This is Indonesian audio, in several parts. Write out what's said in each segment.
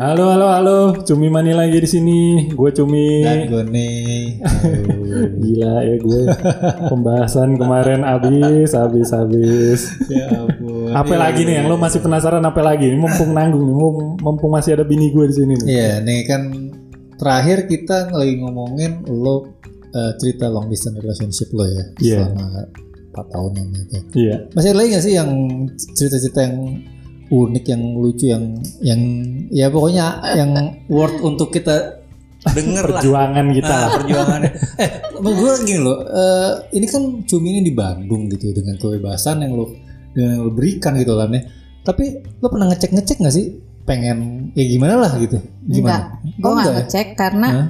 Halo, halo, halo. Cumi Mani lagi di sini. Gue Cumi. Dan gue nih. Gila ya gue. Pembahasan kemarin habis, habis, habis. ya ampun. Apa lagi nih yang lo masih penasaran apa lagi? Ini mumpung nanggung nih, mumpung, masih ada bini gue di sini nih. Iya, nih kan terakhir kita lagi ngomongin lo eh, cerita long distance relationship lo ya Iya. selama 4 tahun yang itu. Iya. Masih ada lagi gak sih yang cerita-cerita yang unik, yang lucu, yang yang ya pokoknya yang worth untuk kita denger lah. Perjuangan kita. Nah, perjuangannya. eh, gue gini loh. eh, ini kan cumi ini di Bandung gitu ya, dengan kebebasan yang lo dengan yang lo berikan gitu lah nih. Tapi lo pernah ngecek ngecek nggak sih? Pengen ya gimana lah gitu? Gimana? Gue Oh, nggak enggak ya? ngecek karena Hah?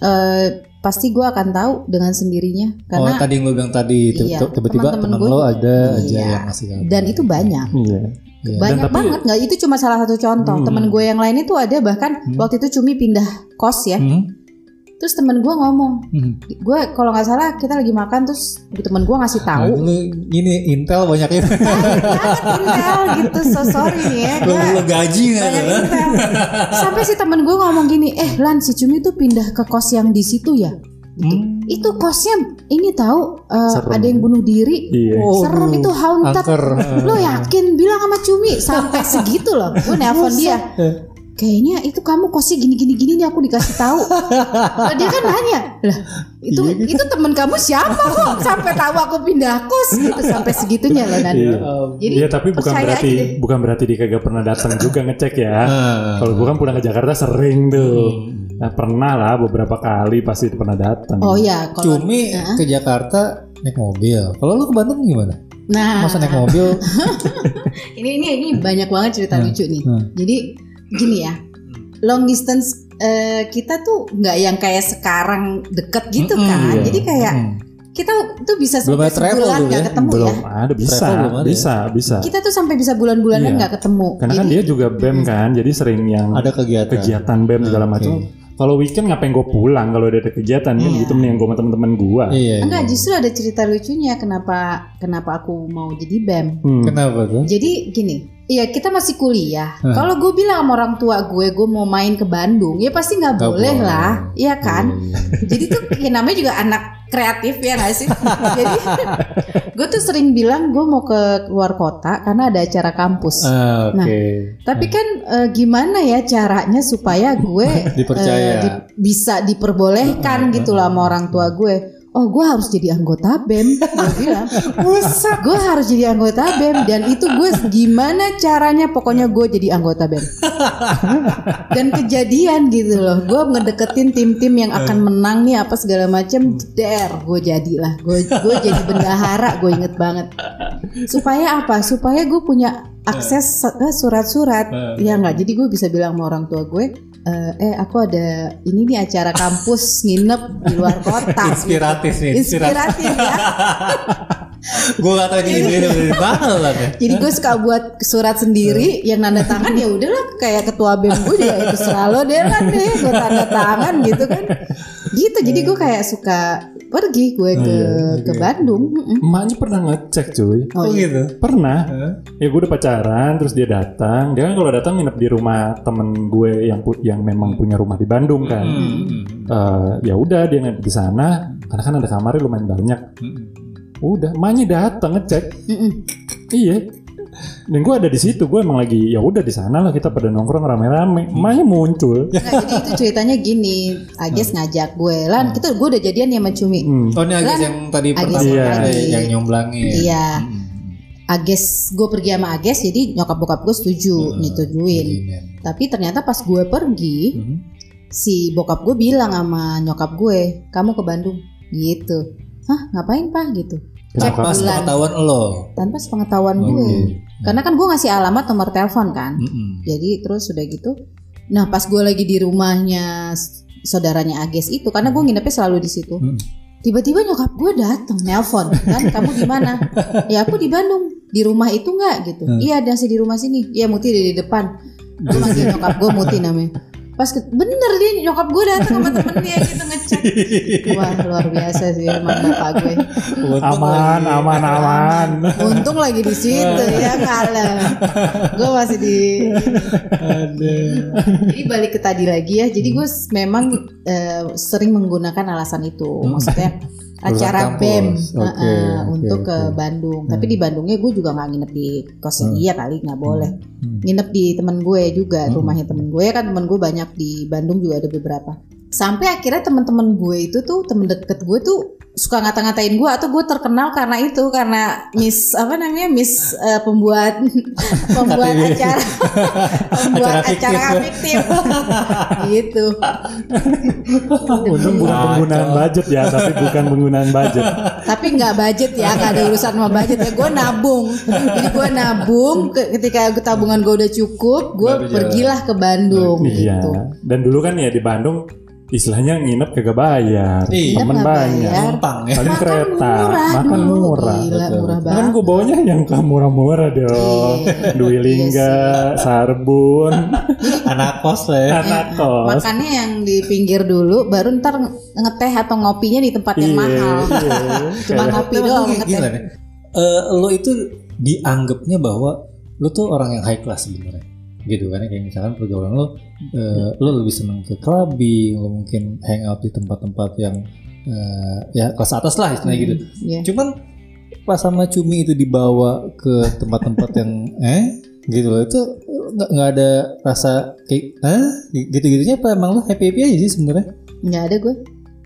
eh, pasti gue akan tahu dengan sendirinya Oh karena tadi yang lo bilang tadi tiba- Iya, tiba-tiba teman gue lo ada aja Iya. yang ngasih kabar. dan itu banyak Iya. Iya. banyak tapi- banget nggak itu cuma salah satu contoh Hmm. temen gue yang lain itu ada bahkan waktu itu cumi pindah kos ya Hmm? terus temen gue ngomong Hmm. gue kalau nggak salah kita lagi makan terus temen gue ngasih Nah, tahu lo ini Intel banyak ini. intel gitu so sorry nih ya gue lo gaji nggak banyak tuh? intel sampai si temen gue ngomong gini eh Lan si cumi tuh pindah ke kos yang di situ ya. Hmm. itu kosnya ini tahu Serem. ada yang bunuh diri Iya. Oh, serem aduh. itu haunted Angker. lo yakin bilang sama cumi sampai segitu loh gue nelpon dia kayaknya itu kamu kosnya gini gini gini nih aku dikasih tahu Lah, dia kan nanya lah itu Iya, gitu. itu temen kamu siapa kok sampai tahu aku pindah kos gitu sampai segitunya loh dan Iya. jadi Iya, tapi bukan berarti aja bukan berarti dia kagak pernah datang juga ngecek ya. Ah. Kalau gue kan pulang ke Jakarta sering tuh. Nah, pernah lah beberapa kali pasti pernah datang. oh ya kalau Cumi ke Jakarta naik mobil. Kalau lu ke Bandung gimana? nah Masa naik mobil? ini ini ini banyak banget cerita lucu nih Hmm. jadi gini ya long distance eh, kita tuh nggak yang kayak sekarang deket gitu Mm-mm, kan iya. jadi kayak Hmm. kita tuh bisa sampai sebulan nggak ya? ketemu belum ya ada bisa, Travel belum ada ya? bisa, bisa. kita tuh sampai bisa bulan-bulanan Iya. nggak ketemu Karena kan Jadi- dia juga BEM kan, jadi sering yang Ada kegiatan. kegiatan BEM segala Oke. macam. Kalau weekend ngapain gue pulang kalau ada kegiatan kan Iya. gitu nih yang gue sama teman-teman gue. Iya. enggak iya. justru ada cerita lucunya kenapa kenapa aku mau jadi bem Hmm. Kenapa tuh? jadi gini Iya kita masih kuliah. Hah. Kalau gue bilang sama orang tua gue, gue mau main ke Bandung, ya pasti nggak boleh boleh. lah, iya kan? Jadi tuh ya namanya juga anak kreatif ya nggak sih? Jadi gue tuh sering bilang gue mau ke luar kota karena ada acara kampus. Ah, Oke. Nah, Tapi kan eh, gimana ya caranya supaya gue Dipercaya. eh, di- bisa diperbolehkan gitu lah sama orang tua gue. Oh gue harus jadi anggota BEM. Gue bilang Gue harus jadi anggota BEM Dan itu gue gimana caranya? Pokoknya gue jadi anggota BEM. Dan kejadian gitu loh. Gue ngedeketin tim-tim yang akan menang nih Apa segala macem. Der gue jadilah. Gue gue jadi bendahara Gue inget banget. Supaya apa? Supaya gue punya akses eh, surat-surat. Ya nggak? Jadi gue bisa bilang sama orang tua gue eh, eh aku ada ini nih acara kampus nginep di luar kota Inspiratif nih. Inspiratif. inspiratif ya Gue gak tau ini ya. jadi gue suka buat surat sendiri yang nanda tangan ya udahlah kayak ketua bem gue juga itu selalu deh lah deh gue tanda tangan gitu kan gitu jadi gue kayak suka pergi gue ke ke Bandung Mm-mm. Emaknya pernah ngecek cuy. oh Oh iya gitu. Pernah. Hah? Ya gue udah pacaran, terus dia datang. Dia kan kalau datang nginep di rumah temen gue yang yang memang punya rumah di Bandung kan. Hmm. Eh, ya udah dia nginep di sana. Karena kan ada kamarnya lumayan banyak. Hmm. Udah, emaknya datang ngecek. Mm-mm. Iya. Dan gue ada di situ, gue emang lagi ya udah di sana lah kita pada nongkrong rame-rame. Emaknya muncul. Nah, jadi itu ceritanya gini Ages ngajak gue lan kita gue udah jadian ya sama Cumi Hmm. Oh ini Agis Lan, yang tadi Agis pertama yang ada tadi. yang nyomblangin. iya Hmm. Ages gue pergi sama Ages jadi nyokap bokap gue setuju Hmm. nyetujuin tapi ternyata pas gue pergi Hmm. si bokap gue bilang sama nyokap gue kamu ke Bandung gitu hah ngapain pak gitu cek Pas bulan. pengetahuan lo. tanpa sepengetahuan Oke. gue karena kan gue ngasih alamat nomor telepon kan. Mm-mm. jadi terus udah gitu. Nah pas gue lagi di rumahnya saudaranya Ages itu karena gue nginepnya selalu di situ. Hmm. tiba-tiba nyokap gue datang nelpon. Kan kamu di mana? Ya aku di Bandung. Di rumah itu nggak? Gitu. Hmm. iya ada sih di rumah sini. Iya Muti di depan. Manggil nyokap gue Muti namanya pas ke- bener dia nyokap gue datang sama temennya gitu ngecek wah luar biasa sih emang bapak gue Aman, aman, aman. untung lagi di situ ya kalah gue masih di jadi balik ke tadi lagi ya jadi gue memang eh, sering menggunakan alasan itu. Maksudnya acara. BEM eh, eh, oke, untuk ke oke. Bandung. Tapi di Bandungnya gue juga nggak nginep di kosnya dia kali nggak boleh. Hmm. nginep di temen gue juga rumahnya temen gue. Kan temen gue banyak di Bandung juga ada beberapa. Sampai akhirnya teman-teman gue itu tuh temen deket gue tuh suka ngata-ngatain gue atau gue terkenal karena itu karena miss apa namanya miss eh, pembuat pembuat acara. Pembuat Acara fiktif. acara fiktif. Gitu. Untung bukan penggunaan budget ya, tapi bukan penggunaan budget. tapi nggak budget ya nggak ada urusan sama budget ya. Gue nabung. Jadi gue nabung ke- ketika tabungan gue udah cukup gue pergilah ke Bandung Iya. gitu. Dan dulu kan ya di Bandung istilahnya nginep kagak bayar. Iya. Temen banyak. bayar. Numpang ya. Paling kereta, murah makan murah. Gila, Betul. murah Kan gue bawanya yang ke murah-murah dong. Iya. Dwi Lingga, Sarbun, Anak kos lah ya. anak kos. Makannya yang di pinggir dulu, baru ntar ngeteh atau ngopinya di tempat yang Iya, mahal. iya. Cuma ngopi doang ngeteh. Eh, lo itu dianggapnya bahwa lo tuh orang yang high class sebenarnya gitu kan ya kayak misalkan pergaulan lo eh, lo lebih seneng ke clubbing lo mungkin hangout di tempat-tempat yang eh, ya kelas atas lah istilahnya gitu Iya. cuman pas sama cumi itu dibawa ke tempat-tempat yang eh gitu loh itu nggak nggak ada rasa kayak eh gitu-gitunya apa emang lo happy happy aja sih sebenarnya Nggak ada gue.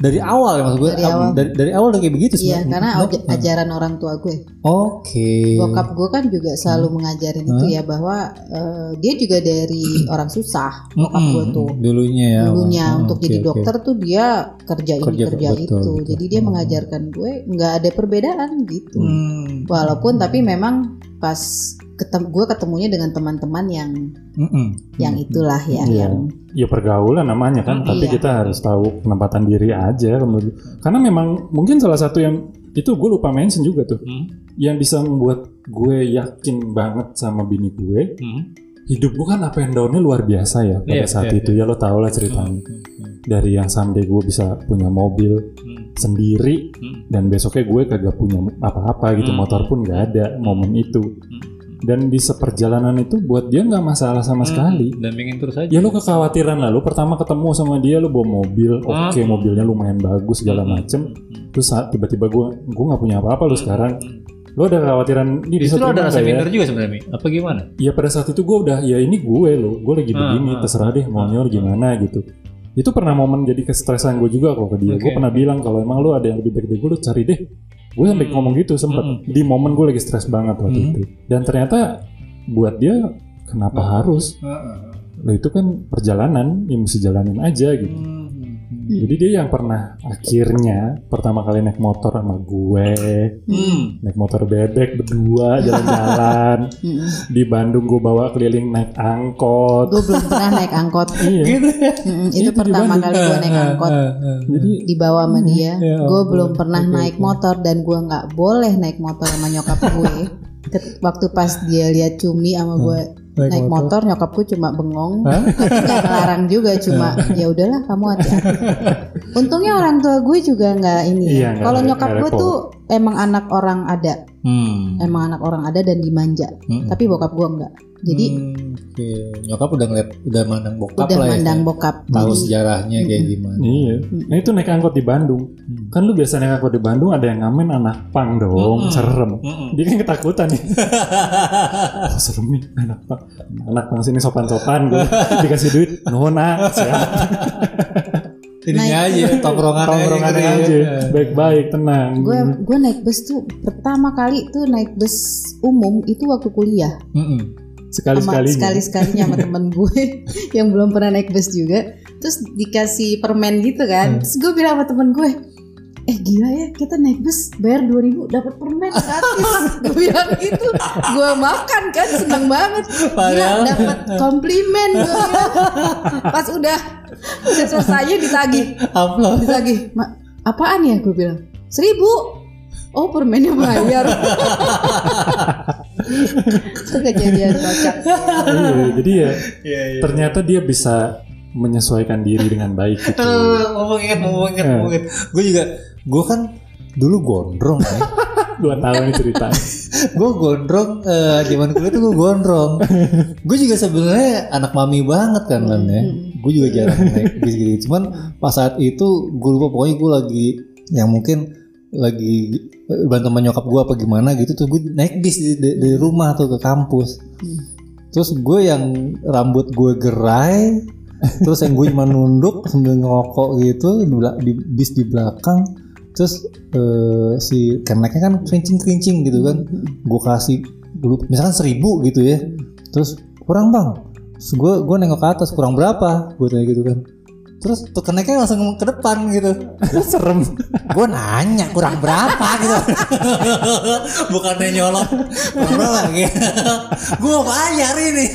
Dari awal ya maksud gue Dari awal. dari, dari awal udah kayak begitu Iya, sebenarnya karena ajaran orang tua gue. Oke. Bokap gue kan juga selalu mengajarin itu ya bahwa eh, dia juga dari orang susah. Bokap gue Mm-mm, tuh. Dulunya ya. dulunya Oh, untuk oke, jadi dokter tuh dia kerja ini Kerja, kerja, betul, itu betul. jadi dia Hmm. mengajarkan gue nggak ada perbedaan gitu Hmm. walaupun tapi memang pas ketem gue ketemunya dengan teman-teman yang Mm-mm. yang itulah ya Iya. yang Ya pergaulan namanya kan, tapi Iya. kita harus tahu penempatan diri aja. Karena memang mungkin salah satu yang itu gue lupa mention juga tuh, Hmm. yang bisa membuat gue yakin banget sama bini gue, Hmm. hidup gue kan apa yang downnya luar biasa ya pada Iya, saat iya, itu ya lo tau lah ceritanya. Hmm. Dari yang someday gue bisa punya mobil Hmm. sendiri Hmm. dan besoknya gue kagak punya apa-apa gitu, Hmm. motor pun nggak ada momen itu. Hmm. Dan di seperjalanan itu buat dia nggak masalah sama sekali. Dampingin terus aja. Ya lu kekhawatiran lah, lu pertama ketemu sama dia lu bawa mobil, oke Hmm. mobilnya lumayan bagus segala Hmm. macem. Terus saat tiba-tiba gua gua nggak punya apa-apa lu sekarang. Lu ada kekhawatiran ini bisa Justru ada rasa ya? minder juga sebenarnya. Apa gimana? Ya pada saat itu gua udah ya ini gue lo, gue lagi Hmm, begini, hmm, terserah deh maunya lu gimana gitu. Itu pernah momen jadi kestresan gue juga kok ke dia. Gue Oke. pernah bilang kalau emang lu ada yang lebih baik dari gue, lu cari deh. Gue sampai Hmm. ngomong gitu sempet Hmm. di momen gue lagi stres banget waktu Hmm. itu. Dan ternyata buat dia kenapa Hmm. harus? Lo itu kan perjalanan, ya mesti jalanin aja gitu. Jadi dia yang pernah akhirnya pertama kali naik motor sama gue, Hmm. naik motor bebek berdua jalan-jalan Mm-mm. di Bandung gue bawa keliling naik angkot. gue belum pernah naik angkot Iya. Mm-mm, itu Itu pertama kali gue naik angkot Jadi dibawa sama dia ya gue ampun. belum pernah Oke, naik motor dan gue nggak boleh naik motor sama nyokap gue waktu pas dia lihat cumi sama gue Naik naik, motor. motor. nyokap gue cuma bengong nggak ngelarang juga cuma ya udahlah kamu hati-hati untungnya orang tua gue juga nggak ini ya. Iya, kalau nyokap gue tuh emang anak orang ada Hmm. emang anak orang ada dan dimanja Hmm. tapi bokap gue enggak jadi Hmm, oke. nyokap udah ngeliat udah mandang bokap udah lah ya. mandang bokap Tahu sejarahnya kayak gimana. iya. Nah itu naik angkot di Bandung. Hmm. Kan lu biasa naik angkot di Bandung ada yang ngamen anak pang dong, Mm-mm. serem. Mm-mm. Dia kan ketakutan nih. oh, serem nih anak pang. Anak pang sini sopan-sopan gue dikasih duit. Nona, siap. Ininya aja tongkrongan Tongkrongan aja. Baik-baik, tenang. gue gue naik bus tuh pertama kali tuh naik bus umum itu waktu kuliah. Sama Sekali-sekalinya. sekali-sekalinya sama temen gue yang belum pernah naik bus juga. Terus dikasih permen gitu kan. Terus gue bilang sama temen gue eh gila ya kita naik bus bayar 2000 dapat permen gratis. Gue bilang gitu. Gue makan kan seneng banget. Gila dapat komplimen gue pas udah udah selesai ditagih. Amplop. ditagih. "Ma, apaan ya gue bilang? Seribu. Oh permennya bayar. Itu kejadian kocak. Iya, jadi ya Iya, iya. ternyata dia bisa menyesuaikan diri dengan baik gitu. ngomongin ngomongin ngomongin. Gue juga gue kan dulu gondrong ya. Dua tahun ini cerita. gue gondrong eh, zaman kuliah tuh gue gondrong. gue juga sebenarnya anak mami banget kan kan ya. Gue juga jarang naik bis gitu. Cuman pas saat itu gue lupa pokoknya gue lagi yang mungkin lagi bantu sama nyokap gue apa gimana gitu tuh gue naik bis di, dari rumah tuh ke kampus. Terus gue yang rambut gue gerai, terus yang gue cuma nunduk sambil ngerokok gitu di bis di belakang. Terus eh, si keneknya kan kerincing kerincing gitu kan, gue kasih dulu misalkan seribu gitu ya, terus kurang bang, gue gue nengok ke atas kurang berapa, gue tanya gitu kan. Terus tuh keneknya langsung ke depan gitu. Serem. Gue nanya kurang berapa gitu. Bukannya nyolong. Kurang berapa gitu. Gue bayar ini.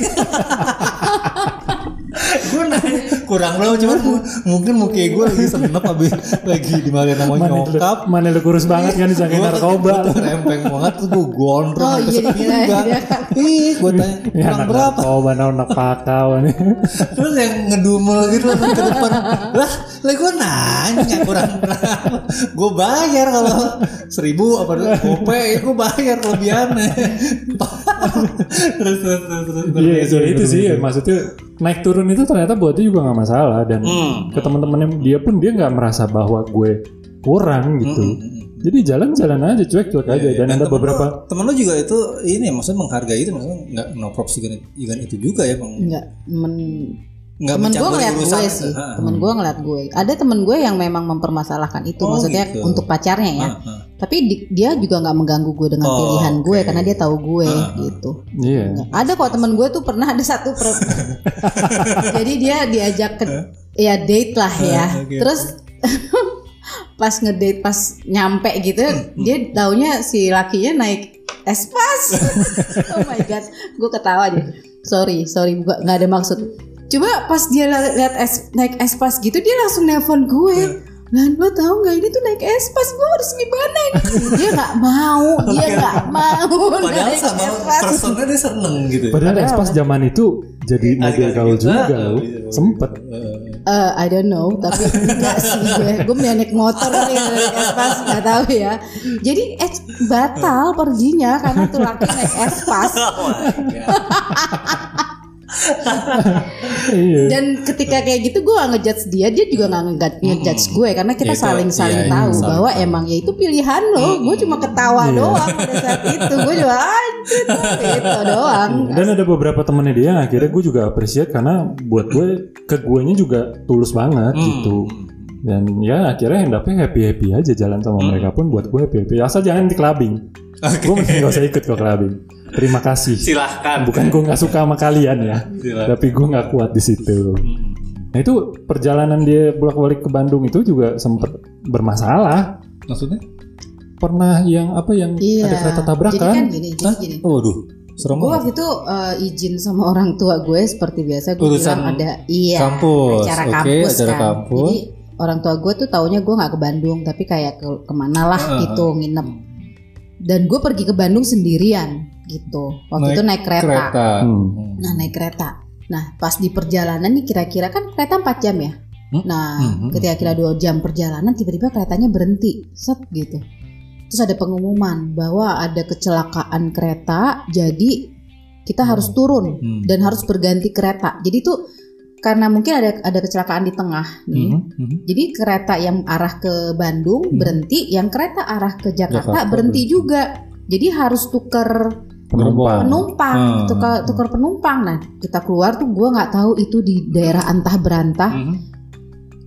gue nanya kurang berapa cuman mu- mungkin muka gue lagi senep habis lagi dimarahin sama Mana lu, nyokap. mana lu kurus banget kan disangka narkoba. rempeng banget tuh gue gondrong Oh, iya, iya, iya. ih gue tanya Ya, kurang berapa? Narkoba, anak anak pakau nih. Terus yang ngedumel gitu langsung ke depan. Lah, lah gue nanya kurang berapa? Gue bayar kalau seribu apa gope ya gue bayar kelebihannya Terus terus terus terus Iya, iya, itu sih maksudnya naik turun itu ternyata buat dia juga nggak masalah dan Hmm. ke teman-temannya dia pun dia nggak merasa bahwa gue kurang gitu. Jadi jalan-jalan aja cuek-cuek aja dan ada beberapa Temen lu juga itu ini maksudnya menghargai itu maksudnya nggak no props juga juga itu juga ya bang Enggak, men nggak temen gue ngeliat urusan gue sih, Ha, temen gue ngeliat gue. Ada temen gue yang memang mempermasalahkan itu, Oh, maksudnya gitu. untuk pacarnya ya. ha, ha. Tapi di- dia juga nggak mengganggu gue dengan Oh, pilihan gue oke. karena dia tahu gue gitu. iya. Nggak. Ada kok temen gue tuh pernah ada satu per- jadi dia diajak ke ya date lah ya. oke, Terus pas ngedate pas nyampe gitu dia taunya si lakinya naik espas. oh my god, gue ketawa deh. Sorry, sorry bukan nggak ada maksud. Coba pas dia li- lihat es, naik espas gitu dia langsung nelpon gue. Lan lo tau nggak ini tuh naik espas gue harus gimana ini? Dia nggak mau, dia nggak mau padahal naik sama espas. personnya dia seneng gitu Padahal Espas zaman itu jadi model gaul gitu. juga Ah, loh. bisa. Sempet. Eh, I don't know, tapi enggak sih gue. Gue mending naik motor ya, naik espas, nggak tahu ya. Jadi eh, batal perginya karena tuh laki naik espas. Iya. Dan ketika kayak gitu gue gak ngejudge dia, dia juga gak nge- ngejudge gue karena kita Ya, itu, saling saling iya, iya, tahu saling bahwa tahu. emang ya itu pilihan lo. Gue cuma ketawa doang pada saat itu. Gue cuma anjir itu doang. Dan ada beberapa temennya dia yang akhirnya gue juga appreciate karena buat gue ke guenya juga tulus banget Hmm. gitu. Dan ya akhirnya end up-nya happy-happy aja jalan sama Hmm. mereka pun buat gue happy-happy. Asal jangan di clubbing. Gue masih gak usah ikut ke clubbing. Terima kasih. silahkan Bukan gue nggak suka sama kalian ya, Silakan. tapi gue nggak kuat di situ. Nah itu perjalanan dia bolak-balik ke Bandung itu juga sempet bermasalah. maksudnya Pernah yang apa yang Iya. ada kereta Jadi kan tabrakan? gini, jadi gini. waduh serem Gue waktu itu eh, izin sama orang tua gue seperti biasa gue bilang ada iya kampus, acara oke, kampus acara kan. kampus. Jadi orang tua gue tuh taunya gue nggak ke Bandung tapi kayak ke ke mana lah Ah, gitu nginep. Dan gue pergi ke Bandung sendirian gitu. Waktu Naik itu naik kereta. kereta Hmm. Nah naik kereta. Nah pas di perjalanan nih kira-kira kan kereta 4 jam ya. Hmm? Nah Hmm. ketika kira dua jam perjalanan tiba-tiba keretanya berhenti, set gitu. Terus ada pengumuman bahwa ada kecelakaan kereta, jadi kita harus turun Hmm. dan harus berganti kereta. Jadi tuh karena mungkin ada ada kecelakaan di tengah nih. Mhm, mhm. Jadi kereta yang arah ke Bandung Hmm. berhenti, yang kereta arah ke Jakarta, Jakarta berhenti berhenti. juga. Jadi harus tuker Penumpang. penumpang, Hmm. tukar tukar penumpang. Nah kita keluar tuh gue nggak tahu itu di daerah antah berantah. Mhm.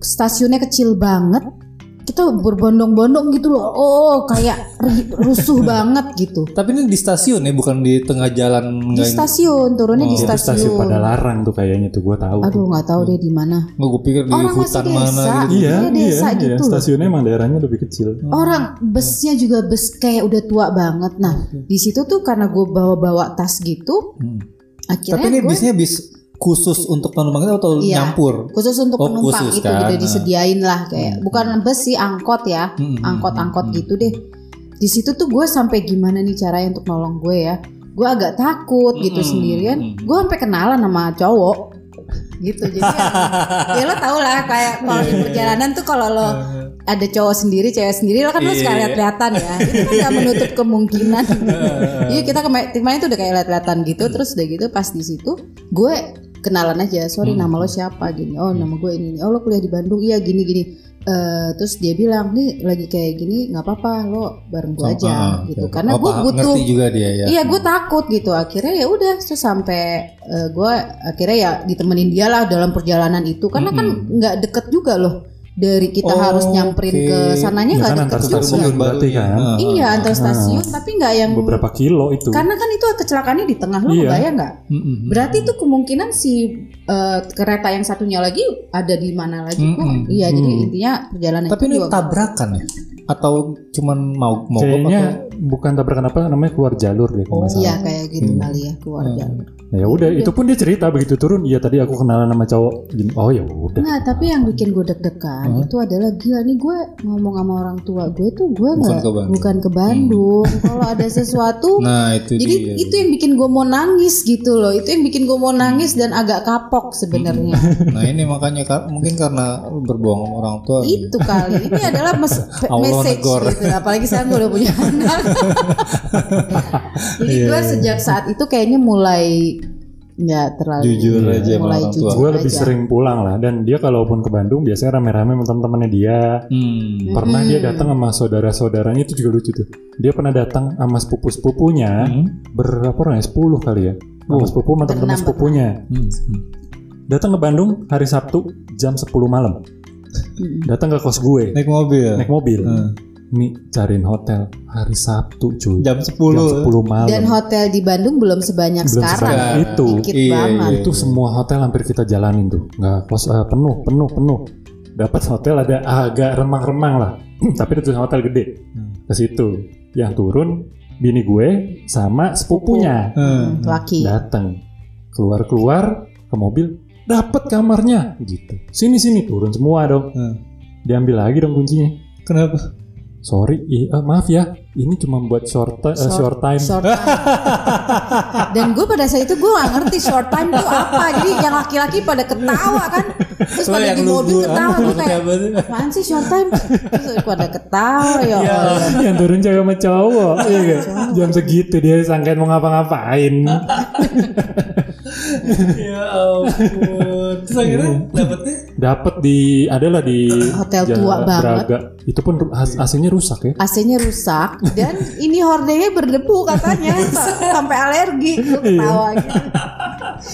Stasiunnya kecil banget. Kita berbondong-bondong gitu loh. Oh kayak rusuh banget gitu. Tapi ini di stasiun ya, bukan di tengah jalan Di stasiun turunnya di Itu stasiun pada stasiun. larang tuh kayaknya tuh gue tahu. Aduh nggak tahu deh di mana. Nggak, gue pikir di Orang masih hutan desa. mana gitu. Iya, Iya, desa iya, iya. gitu loh. Stasiunnya emang daerahnya lebih kecil. Orang busnya juga bus kayak udah tua banget. Nah di situ tuh karena gue bawa-bawa tas gitu, Hmm. akhirnya Tapi ini gue bisnya bis khusus untuk penumpang itu atau Iya. nyampur? khusus untuk Oh, penumpang khusus itu kan. gitu disediain lah kayak bukan bus sih angkot ya, Hmm, hmm, angkot-angkot hmm, gitu deh. Di situ tuh gue sampai gimana nih caranya untuk nolong gue ya? Gue agak takut gitu Hmm, sendirian. hmm. Gue sampai kenalan sama cowok. gitu jadi ya, ya lo tau lah kayak kalau di perjalanan tuh kalau lo ada cowok sendiri cewek sendiri lo kan lo suka lihat-lihatan ya itu kan gak menutup kemungkinan jadi kita kemarin kemarin tuh udah kayak lihat-lihatan gitu terus udah gitu pas di situ gue kenalan aja sorry nama lo siapa? Gini oh nama gue ini oh lo kuliah di Bandung? Iya gini gini. Eh, terus dia bilang nih lagi kayak gini nggak apa-apa lo bareng gue aja Ah, gitu. oke. karena Oh, gue butuh juga dia ya. Iya gue takut gitu. Akhirnya ya udah terus sampai eh, gue akhirnya ya ditemenin dia lah dalam perjalanan itu. Karena kan nggak deket juga loh dari kita Oh, harus nyamperin oke. ke sananya Ya nggak kan deket antar stasiun berarti kan. Ah. Iya antar stasiun tapi nggak yang Beberapa kilo itu. karena kan itu kecelakaannya di tengah lo Iya. kebayang nggak? Mm-mm. Berarti itu kemungkinan si eh, kereta yang satunya lagi ada di mana lagi kok? Mm-mm. Iya jadi Hmm. intinya perjalanan Tapi itu ini juga- tabrakan ya? Atau cuman mau mau Kayaknya bukan tabrakan apa namanya keluar jalur deh kalau salah. Iya kayak gitu Hmm. kali ya keluar jalur. Ya udah, itu pun dia cerita begitu turun. Iya tadi aku kenalan sama cowok. Gini, oh ya udah. Nah tapi yang bikin gue deg-degan itu adalah gila nih gue ngomong sama orang tua gue tuh gue Bukan nggak ke Bandung. Hmm. bukan ke Bandung. Kalau ada sesuatu, Nah itu jadi dia. itu yang bikin gue mau nangis gitu loh. Itu yang bikin gue mau nangis dan agak kapok sebenarnya. Nah ini makanya kar- mungkin karena berbohong sama orang tua. itu kali. Ini adalah mes- Allah message negor. gitu. Apalagi sekarang gue udah punya anak. jadi Iya, gue sejak saat itu kayaknya mulai nggak terlalu Jujur aja mulai jujur Gue lebih aja. sering pulang lah. Dan dia kalaupun ke Bandung biasanya rame-rame sama teman-temannya dia. Hmm. Pernah dia datang sama saudara-saudaranya itu juga lucu tuh. Dia pernah datang sama sepupu-sepupunya. Hmm. Berapa orang ya? 10 kali ya. Sama sepupu sama teman-teman sepupunya. Hmm. Hmm. Datang ke Bandung hari Sabtu jam 10 malam. Mm-mm. Datang ke kos gue. Naik mobil. Naik mobil. Hmm. Mi cariin hotel hari Sabtu cuy. Jam 10. Jam 10 malam. Dan hotel di Bandung belum sebanyak Belum sekarang. sebanyak itu. Dikit Iya, banget. iya. itu semua hotel hampir kita jalanin tuh nggak kos eh, penuh penuh penuh dapat hotel ada agak remang-remang lah tapi itu hotel gede Hmm. ke situ yang turun bini gue sama sepupunya Hmm. Laki. datang keluar keluar ke mobil dapat kamarnya gitu sini sini turun semua dong Hmm. diambil lagi dong kuncinya Kenapa? Sorry eh, maaf ya ini cuma buat short, ti- eh, short time Short time. Dan gue pada saat itu gue gak ngerti short time itu apa. Jadi yang laki-laki pada ketawa kan. Terus Oh, pada yang di mobil ketawa. Gue kayak, apa sih? apaan sih short time? Terus pada ketawa ya Allah. yang turun cewek sama cowok iya gak? jam segitu dia sangkain mau ngapa-ngapain ya ampun. Terus akhirnya dapetnya? dapat di adalah di Hotel tua banget. Braga. itu pun AC-nya rusak ya AC-nya rusak dan ini hordengnya berdebu katanya sampai alergi gue ketawa gitu.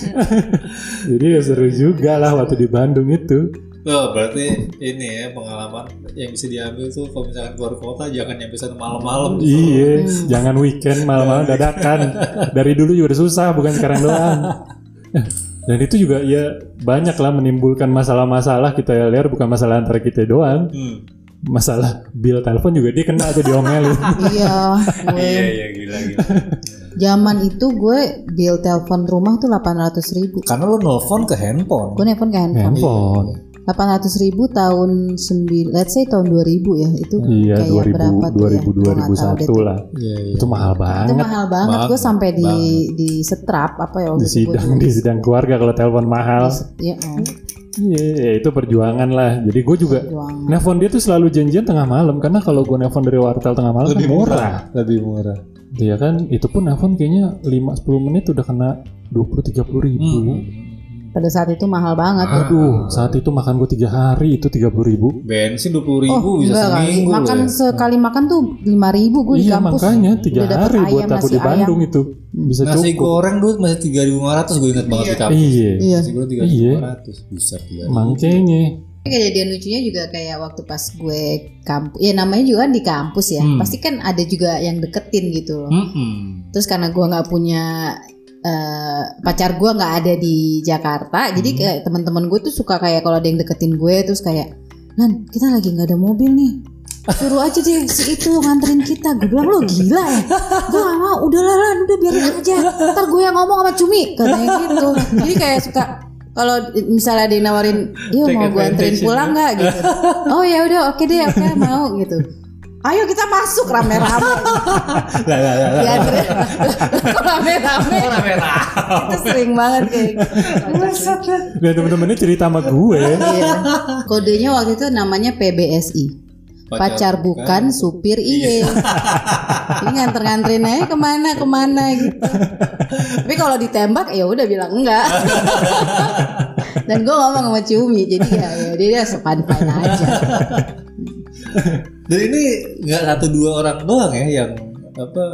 jadi ya seru juga lah waktu di Bandung itu Oh, berarti ini ya pengalaman yang bisa diambil tuh kalau misalkan keluar kota jangan nyampe sana malam-malam. iya jangan weekend malam-malam dadakan dari dulu juga udah susah bukan sekarang doang dan itu juga ya banyak lah menimbulkan masalah-masalah kita lihat bukan masalah antara kita doang Hmm. masalah bill telepon juga dia kena tuh diomelin Iya, gue Iya iya gila gila. zaman itu gue bill telepon rumah tuh 800 ribu. Karena lo nelfon ke handphone. Gue nelfon ke handphone. handphone 800 ribu tahun 9, let's say tahun 2000 ya itu iya kayak 2000 berapa tuh ya? 2000 Gua nggak tahu deh 2001 tuh. lah Iya iya. itu mahal Itu banget mahal banget, gue Banget, sampai di di setrap apa ya di itu sidang di sidang keluarga kalau telepon mahal Iya, oh, iya ya itu perjuangan lah jadi gue juga perjuangan. nelfon dia tuh selalu janjian tengah malam karena kalau gue nelfon dari wartel tengah malam lebih kan murah. Lebih murah. Iya kan itu pun nelfon kayaknya 5-10 menit udah kena 20-30 ribu Hmm. Pada saat itu mahal banget. ya. aduh saat itu makan gue tiga hari itu 30 ribu Bensin dua puluh ribu Oh bisa seminggu. makan ya. sekali makan tuh 5 ribu gue di iya kampus. makanya tiga hari buat ayam, aku nasi di Bandung ayam. itu bisa Nasi cukup goreng dulu masih tiga ribu lima ratus gue ingat banget di kampus. iya Iya. Nasi goreng tiga ribu Iya. lima ratus. Bisa tiga makanya Kejadian lucunya juga kayak waktu pas gue kampus, ya namanya juga di kampus ya. Hmm. Pasti kan ada juga yang deketin gitu loh. Mm-mm. Terus karena gue nggak punya eh, pacar gue nggak ada di Jakarta, jadi Hmm. kayak teman-teman gue tuh suka kayak kalau ada yang deketin gue terus kayak, Lan kita lagi nggak ada mobil nih. Suruh aja deh si itu nganterin kita. Gue bilang lo gila ya? Gue gak mau. Udah lah Lan. Udah biarin aja. Ntar gue yang ngomong sama Cumi. Katanya gitu. Jadi kayak suka kalau misalnya ada yang nawarin, iya mau gue anterin pulang nggak? Gitu. Oh ya udah. Oke deh oke. Mau. Gitu. Ayo kita masuk rame-rame. Lah lah lah. Kok rame-rame? Rame-rame. itu sering banget kayak gitu. Dan temen-temennya cerita sama gue. Iya. Kodenya waktu itu namanya PBSI. Pacar, bukan, supir iye. Ini nganter-nganterin aja ke mana ke mana gitu. Tapi kalau ditembak ya udah bilang enggak. Dan gue ngomong sama Cumi, jadi ya, ya dia, dia sepan-pan aja. Dan ini nggak satu dua orang doang ya yang apa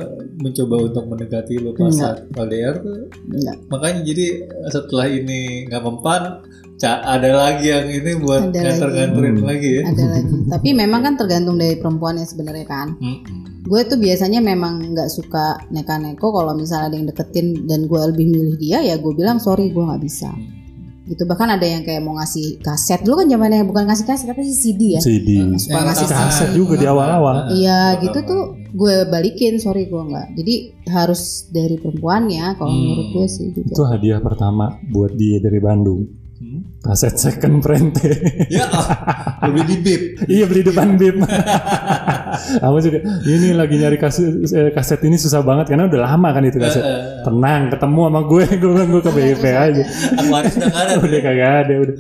mencoba untuk mendekati lo pas saat LDR tuh. Enggak. Makanya jadi setelah ini nggak mempan, ada lagi yang ini buat Ada nganter-nganterin lagi ya. Ada lagi. Tapi memang kan tergantung dari perempuannya sebenarnya kan. Mm-mm. Gue tuh biasanya memang nggak suka neka-neko kalau misalnya ada yang deketin dan gue lebih milih dia ya gue bilang sorry gue nggak bisa. Gitu bahkan ada yang kayak mau ngasih kaset dulu kan zamannya bukan ngasih kaset tapi sih CD ya. CD. Suka ngasih Kaset CD. juga di awal-awal. Iya gitu tuh gue balikin sorry gue nggak. Jadi harus dari perempuannya kalau menurut gue sih gitu. Itu hadiah pertama buat dia dari Bandung. Hmm. Kaset second prente. Ya, lebih di bib. iya beli depan BIM. Aku juga ini lagi nyari kaset, eh, kaset ini susah banget karena udah lama kan itu kaset. Tenang, ketemu sama gue, gue bilang gue ke BIP aja. Aquarius udah nggak ada. udah kagak ada udah.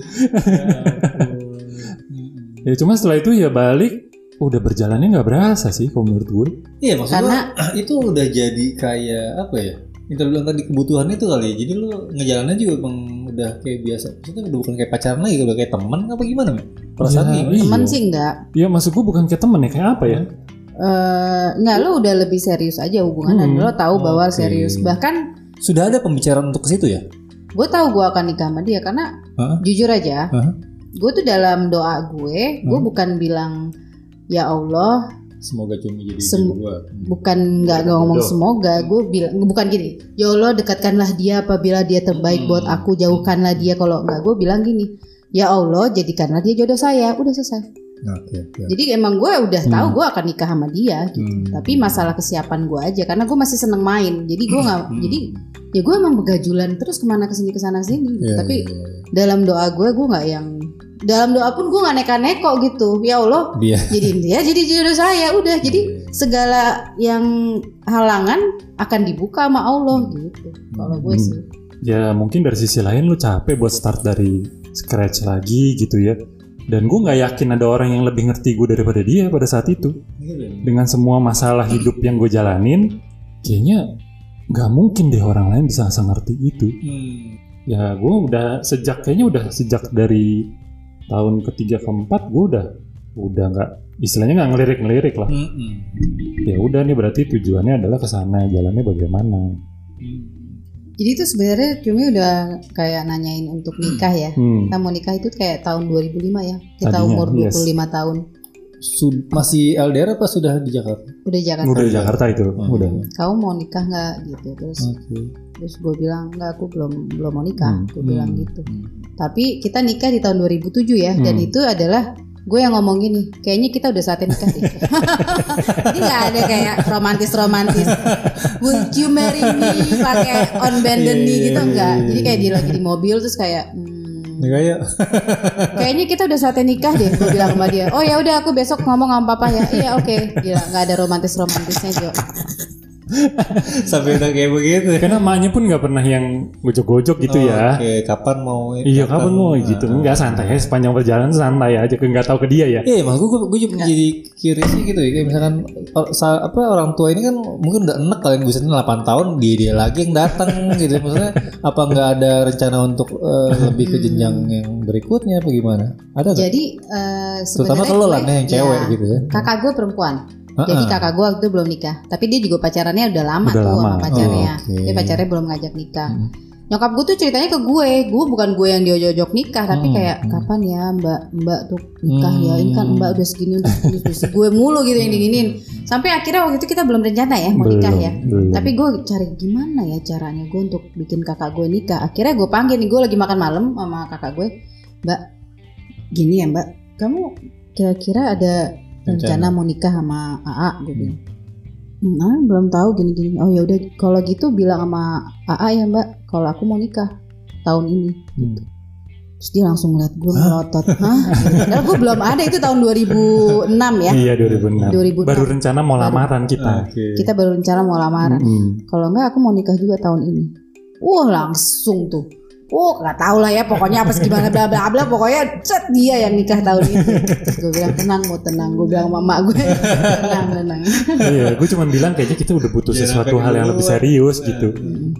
ya cuma setelah itu ya balik udah berjalannya nggak berasa sih kalau menurut gue. Iya maksud Karena- itu udah jadi kayak apa ya? Yang tadi bilang tadi kebutuhan itu kali ya. Jadi lu ngejalannya juga emang udah kayak biasa. Maksudnya udah bukan kayak pacaran lagi, udah kayak teman apa gimana? Mi? Perasaan Ya, gimana? iya. Temen sih enggak. Ya maksud gue bukan kayak temen ya kayak apa ya? Eh enggak lo udah lebih serius aja hubungan dan Hmm. lo tahu bahwa Oke. serius. Bahkan Sudah ada pembicaraan untuk ke situ ya? gue tahu gue akan nikah sama dia karena Hah? jujur aja Hah? gue tuh dalam doa gue gue Hmm. bukan bilang ya Allah Semoga cuma jadi Sem- gua. bukan nggak nggak ngomong semoga gue bilang bukan gini ya Allah dekatkanlah dia apabila dia terbaik Hmm. buat aku jauhkanlah dia kalau enggak gue bilang gini ya Allah jadikanlah dia jodoh saya udah selesai Oke, oke. jadi emang gue udah tahu gue akan nikah sama dia gitu. Hmm. tapi masalah kesiapan gue aja karena gue masih seneng main jadi gue nggak Hmm. jadi ya gue emang begajulan terus ke mana ke sini ke sana sini Iya, tapi iya, iya. dalam doa gue gue nggak yang dalam doa pun gue nggak neka-neko gitu ya Allah dia jadi dia jadi jodoh saya udah jadi segala yang halangan akan dibuka sama Allah gitu kalau gue Hmm. sih Ya mungkin dari sisi lain lu capek buat start dari scratch lagi gitu ya. Dan gue nggak yakin ada orang yang lebih ngerti gue daripada dia pada saat itu. Dengan semua masalah hidup yang gue jalanin, kayaknya nggak mungkin deh orang lain bisa ngerti itu. Hmm. Ya gue udah sejak kayaknya udah sejak dari tahun ketiga keempat gue udah udah nggak istilahnya nggak ngelirik-ngelirik lah. Mm-mm. Ya udah nih berarti tujuannya adalah ke sana, jalannya bagaimana. Hmm. jadi itu sebenarnya cumi udah kayak nanyain untuk nikah ya Hmm. kita mau nikah itu kayak tahun 2005 ya kita Tadinya, umur yes. 25 tahun Sud- masih LDR apa sudah di Jakarta? udah Jakarta Udah di Jakarta itu, Hmm. udah. kamu mau nikah nggak gitu terus Oke. Terus gue bilang nggak aku belum belum mau nikah. Hmm. gue bilang Hmm. gitu. tapi kita nikah di tahun 2007 ya dan Hmm. itu adalah gue yang ngomong gini kayaknya kita udah saatnya nikah deh jadi nggak ada kayak romantis romantis would you marry me? Pakai on bended knee gitu enggak jadi kayak dia lagi di mobil terus kayak hmm, Ini kayak kayaknya kita udah saatnya nikah deh gue bilang sama dia. Oh ya udah aku besok ngomong sama papa ya. Iya oke. Gila nggak ada romantis romantisnya Jo sampai udah kayak begitu. Karena emaknya pun nggak pernah yang gojok-gojok gitu ya. Oke, kapan mau Iya kapan mau gitu Enggak santai ya sepanjang perjalanan santai aja Enggak tahu ke dia ya Iya, maksud gue, gue juga jadi curious sih gitu ya. Kayak misalkan or- sa- apa orang tua ini kan mungkin udah enek kalian busetnya 8 tahun dia dia lagi yang datang gitu. Maksudnya apa nggak ada rencana untuk eh, lebih ke jenjang yang berikutnya apa gimana? Ada nggak? jadi eh, Terutama gue- lah Nih, yang cewek ya, gitu ya. kakak gue perempuan Ha-ha. Jadi kakak gue waktu itu belum nikah, tapi dia juga pacarannya udah lama Udah tuh lama. sama pacarnya. Oh, oke. Dia pacarnya belum ngajak nikah. Hmm. Nyokap gue tuh ceritanya ke gue, gue bukan gue yang diojok nikah, tapi Hmm, kayak hmm. kapan ya mbak mbak tuh nikah ya, ini kan Hmm. mbak udah segini udah segini, udah segini. gue mulu gitu yang diginin. Sampai akhirnya waktu itu kita belum rencana ya mau nikah ya. belum. Tapi gue cari gimana ya caranya gue untuk bikin kakak gue nikah. Akhirnya gue panggil nih gue lagi makan malam sama kakak gue, Mbak, gini ya Mbak, kamu kira-kira ada rencana mau nikah sama AA? Gue bilang. "Hmm, ah, belum tahu gini-gini. Oh ya udah, kalau gitu bilang sama AA ya Mbak, kalau aku mau nikah tahun ini. Hmm. Terus dia langsung ngeliat gue melotot, hah? Gitu. Padahal gue belum ada itu tahun 2006 ya. Iya 2006 2006. Baru rencana mau Baru. lamaran kita Oke. Kita baru rencana mau lamaran. Mm-mm. Kalau enggak aku mau nikah juga tahun ini. wah langsung tuh Oh nggak tahu lah ya pokoknya apa gimana bla bla bla pokoknya cet dia yang nikah tahun itu. Terus gue bilang tenang mau tenang. Gue bilang mama gue tenang tenang. Iya gue cuma bilang kayaknya kita udah butuh Jangan sesuatu hal yang lebih keluar. serius gitu. Hmm.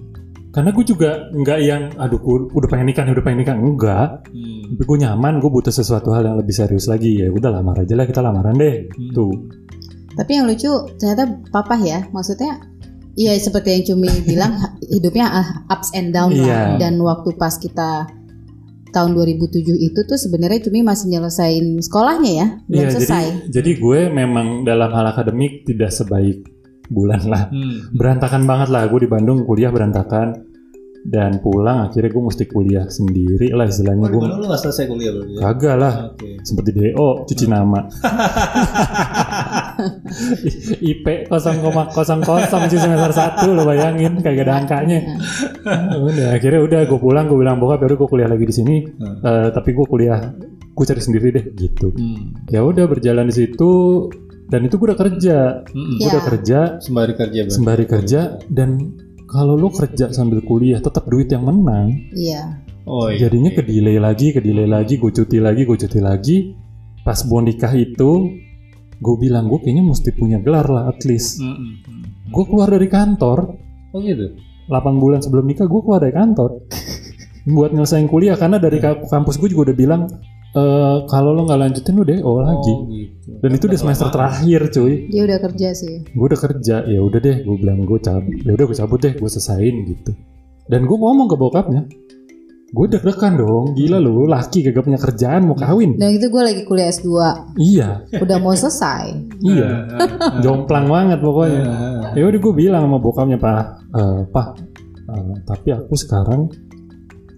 karena gue juga nggak yang aduh gue udah pengen nikah nih, udah pengen nikah. Enggak. Hmm. tapi gue nyaman gue butuh sesuatu hal yang lebih serius lagi. Ya udah lamar aja lah kita lamaran deh. Hmm. tuh. Tapi yang lucu ternyata papa ya, maksudnya Iya seperti yang Cumi bilang hidupnya ah, ups and down Iya. lah dan waktu pas kita tahun 2007 itu tuh sebenarnya Cumi masih nyelesain sekolahnya ya belum Iya, jadi selesai. jadi gue memang dalam hal akademik tidak sebaik bulan lah Hmm. berantakan banget lah gue di Bandung kuliah berantakan dan pulang akhirnya gue mesti kuliah sendiri lah istilahnya Oh, gue Bandung lu gak selesai kuliah berarti ya? kagak lah Oke. seperti DO cuci nama IP 0,00 cuci semester 1 lo bayangin kagak ada angkanya udah akhirnya udah gue pulang gue bilang bokap baru gue kuliah lagi di sini Hmm. Eh, tapi gue kuliah gue cari sendiri deh gitu Hmm. ya udah berjalan di situ dan itu gue udah kerja Hmm. gue Ya. udah kerja Sembari kerja berarti. sembari kerja dan kalau lo kerja sambil kuliah tetap duit yang menang Iya. Oh iya. jadinya ke delay lagi ke delay lagi gue cuti lagi gue cuti lagi pas mau nikah itu gue bilang gue kayaknya mesti punya gelar lah at least Hmm, hmm, hmm. gue keluar dari kantor Oh gitu. 8 bulan sebelum nikah gue keluar dari kantor buat nyelesain kuliah karena dari ka- kampus gue juga udah bilang "Eh, kalau lo nggak lanjutin lo DO lagi Oh gitu. dan itu udah semester terakhir cuy Dia udah kerja sih. gue udah kerja ya udah deh gue bilang gue cabut ya udah gue cabut deh gue selesain gitu dan gue ngomong ke bokapnya gue deg-degan dong gila lo laki kagak punya kerjaan mau kawin Dan itu gue lagi kuliah S2 iya udah mau selesai. iya jomplang banget pokoknya ya udah gue bilang sama bokapnya pak "Eh, pak eh, tapi aku sekarang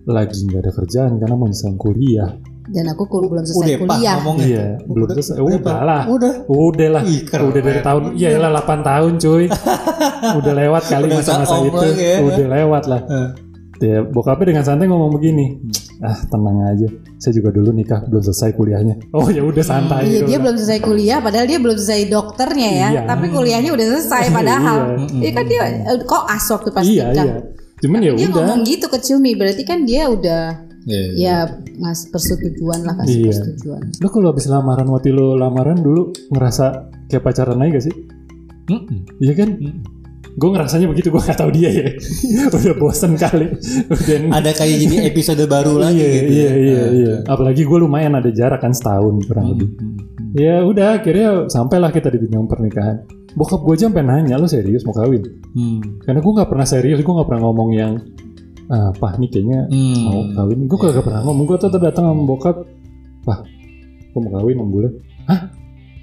lagi nggak ada kerjaan karena mau nyelesain kuliah Dan aku kul- belum Udah selesai pak kuliah. ngomongnya. iya belum Udah- selesai udah, udah Pak. lah Udah. udah lah Ih, keren. udah dari tahun iya lah 8 tahun cuy udah lewat kali Udah masa-masa itu ya. udah lewat lah Eh. Ya bokapnya dengan santai ngomong begini ah tenang aja saya juga dulu nikah belum selesai kuliahnya oh ya udah santai Iya dia belum selesai kuliah padahal dia belum selesai dokternya ya. Iya. Tapi kuliahnya udah selesai padahal. Iya. Iya kan dia eh, kok as waktu pas iya nikah. iya cuman ya Dia udah ngomong gitu ke Cumi berarti kan dia udah Iya, iya. ya ngasih persetujuan lah kasih Iya. persetujuan. lo kalau habis lamaran waktu lo lamaran dulu ngerasa kayak pacaran aja gak sih Mm-mm. iya kan Mm. Gue ngerasanya begitu gue gak tahu dia ya. Udah bosen kali. Udah Ada kayak jadi episode baru lagi iya, gitu. iya ya. iya Eh, iya. apalagi gue lumayan ada jarak kan setahun kurang Hmm, lebih. Hmm, hmm. ya udah akhirnya sampailah kita di jenjang pernikahan. Bokap gue aja sampai nanya lo serius mau kawin? Hmm. karena gue nggak pernah serius gue nggak pernah ngomong yang ah pah nih kayaknya Hmm. mau kawin. Gue kagak pernah ngomong. Gue tetap datang sama bokap pah gue mau kawin enam bulan hah?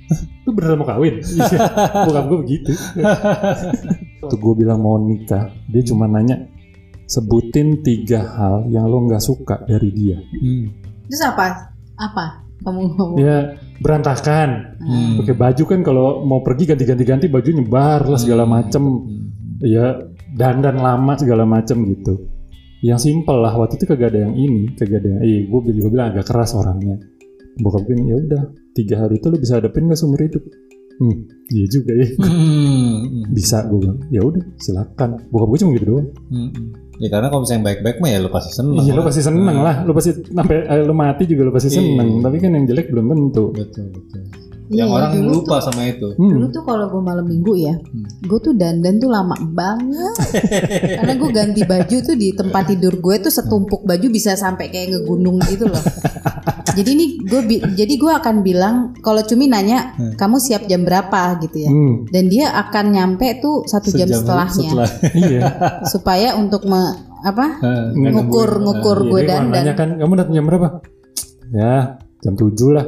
Hah? lu beneran mau kawin? Iya. Bokap gue begitu waktu gue bilang mau nikah dia cuma nanya sebutin tiga hal yang lo nggak suka dari dia Hmm. Terus apa? Apa? Kamu ngomong. ya berantakan Hmm. pakai baju kan kalau mau pergi ganti-ganti ganti baju nyebar lah segala macem Hmm. ya dandan lama segala macem gitu yang simpel lah waktu itu kagak ada yang ini kagak ada yang iya gue juga bilang agak keras orangnya bokap gue ya udah tiga hal itu lo bisa hadapin gak seumur hidup hmm iya juga ya Hmm. bisa gue bilang ya udah silakan bokap gue cuma gitu doang Hmm. Ya karena kalau misalnya baik-baik mah ya lo pasti seneng. iya lo lah. pasti seneng lah lo pasti sampai eh, lo mati juga lo pasti Iya. seneng tapi kan yang jelek belum tentu Betul betul. Iya, Yang orang dulu lupa sama itu. Dulu hmm. tuh kalau gue malam minggu ya, Hmm. gue tuh dandan tuh lama banget. Karena gue ganti baju tuh di tempat tidur gue tuh setumpuk baju bisa sampai kayak ngegunung gitu loh. jadi ini gue bi- jadi gue akan bilang kalau Cumi nanya Hmm. kamu siap jam berapa gitu ya. Hmm, Dan dia akan nyampe tuh satu jam Sejam setelahnya Setelah. iya supaya untuk me- apa Nggak ngukur nemuin. ngukur Iya, gue dandan. nanya kan kamu datang jam berapa ya jam 7 lah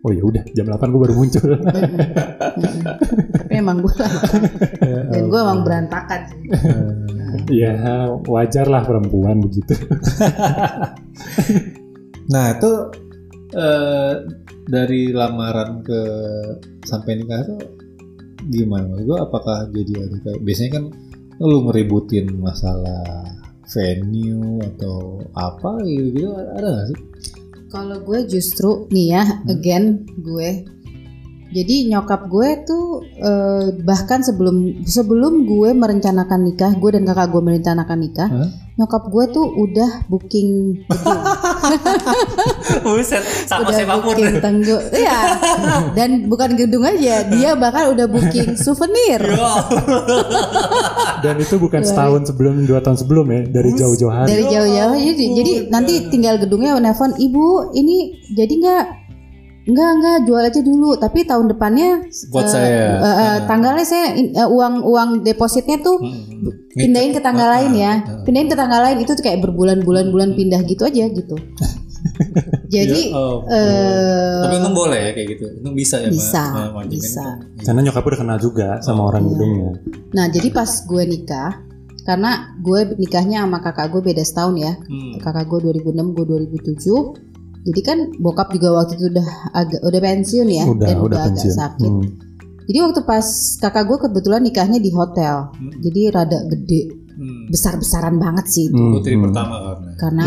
oh ya udah jam 8 gue baru muncul Tapi emang gue dan gue emang berantakan. sih. ya wajar lah perempuan begitu Nah itu eh, dari lamaran ke sampai nikah tuh gimana? Maksud gue apakah jadi ada kayak biasanya kan lu ngeributin masalah venue atau apa gitu, gitu ada gak sih? Kalau gue justru nih ya, again gue. Jadi nyokap gue tuh eh, bahkan sebelum sebelum gue merencanakan nikah, gue dan kakak gue merencanakan nikah, Hah? Nyokap gue tuh udah booking gedung, Buset, sama udah siapa pun. booking tenggo, iya. Dan bukan gedung aja, dia bahkan udah booking souvenir. Dan itu bukan setahun sebelum dua tahun sebelum ya dari jauh-jauh hari. Dari jauh-jauh, jadi, jadi nanti tinggal gedungnya nelfon, ibu ini jadi nggak? Enggak enggak jual aja dulu, tapi tahun depannya Buat eh, saya. eh, eh, tanggalnya saya eh, uang uang depositnya tuh pindahin ke tanggal lain ya, pindahin ke tanggal lain itu tuh kayak berbulan-bulan bulan pindah gitu aja gitu. Jadi Oh. eh, Tapi untung boleh ya kayak gitu. Untung bisa ya. bisa, Ma- bisa. itu. Karena nyokap udah kenal juga sama orang gedungnya. Nah jadi pas gue nikah, karena gue nikahnya sama kakak gue beda setahun ya, Hmm. kakak gue 2006, gue 2007. Jadi kan bokap juga waktu itu udah agak udah pensiun ya Udah, dan udah udah, agak pensiun. sakit. Hmm. Jadi waktu pas kakak gue kebetulan nikahnya di hotel, jadi rada gede, Hmm. besar-besaran banget sih itu. Hmm, Putri hmm. pertama karena. karena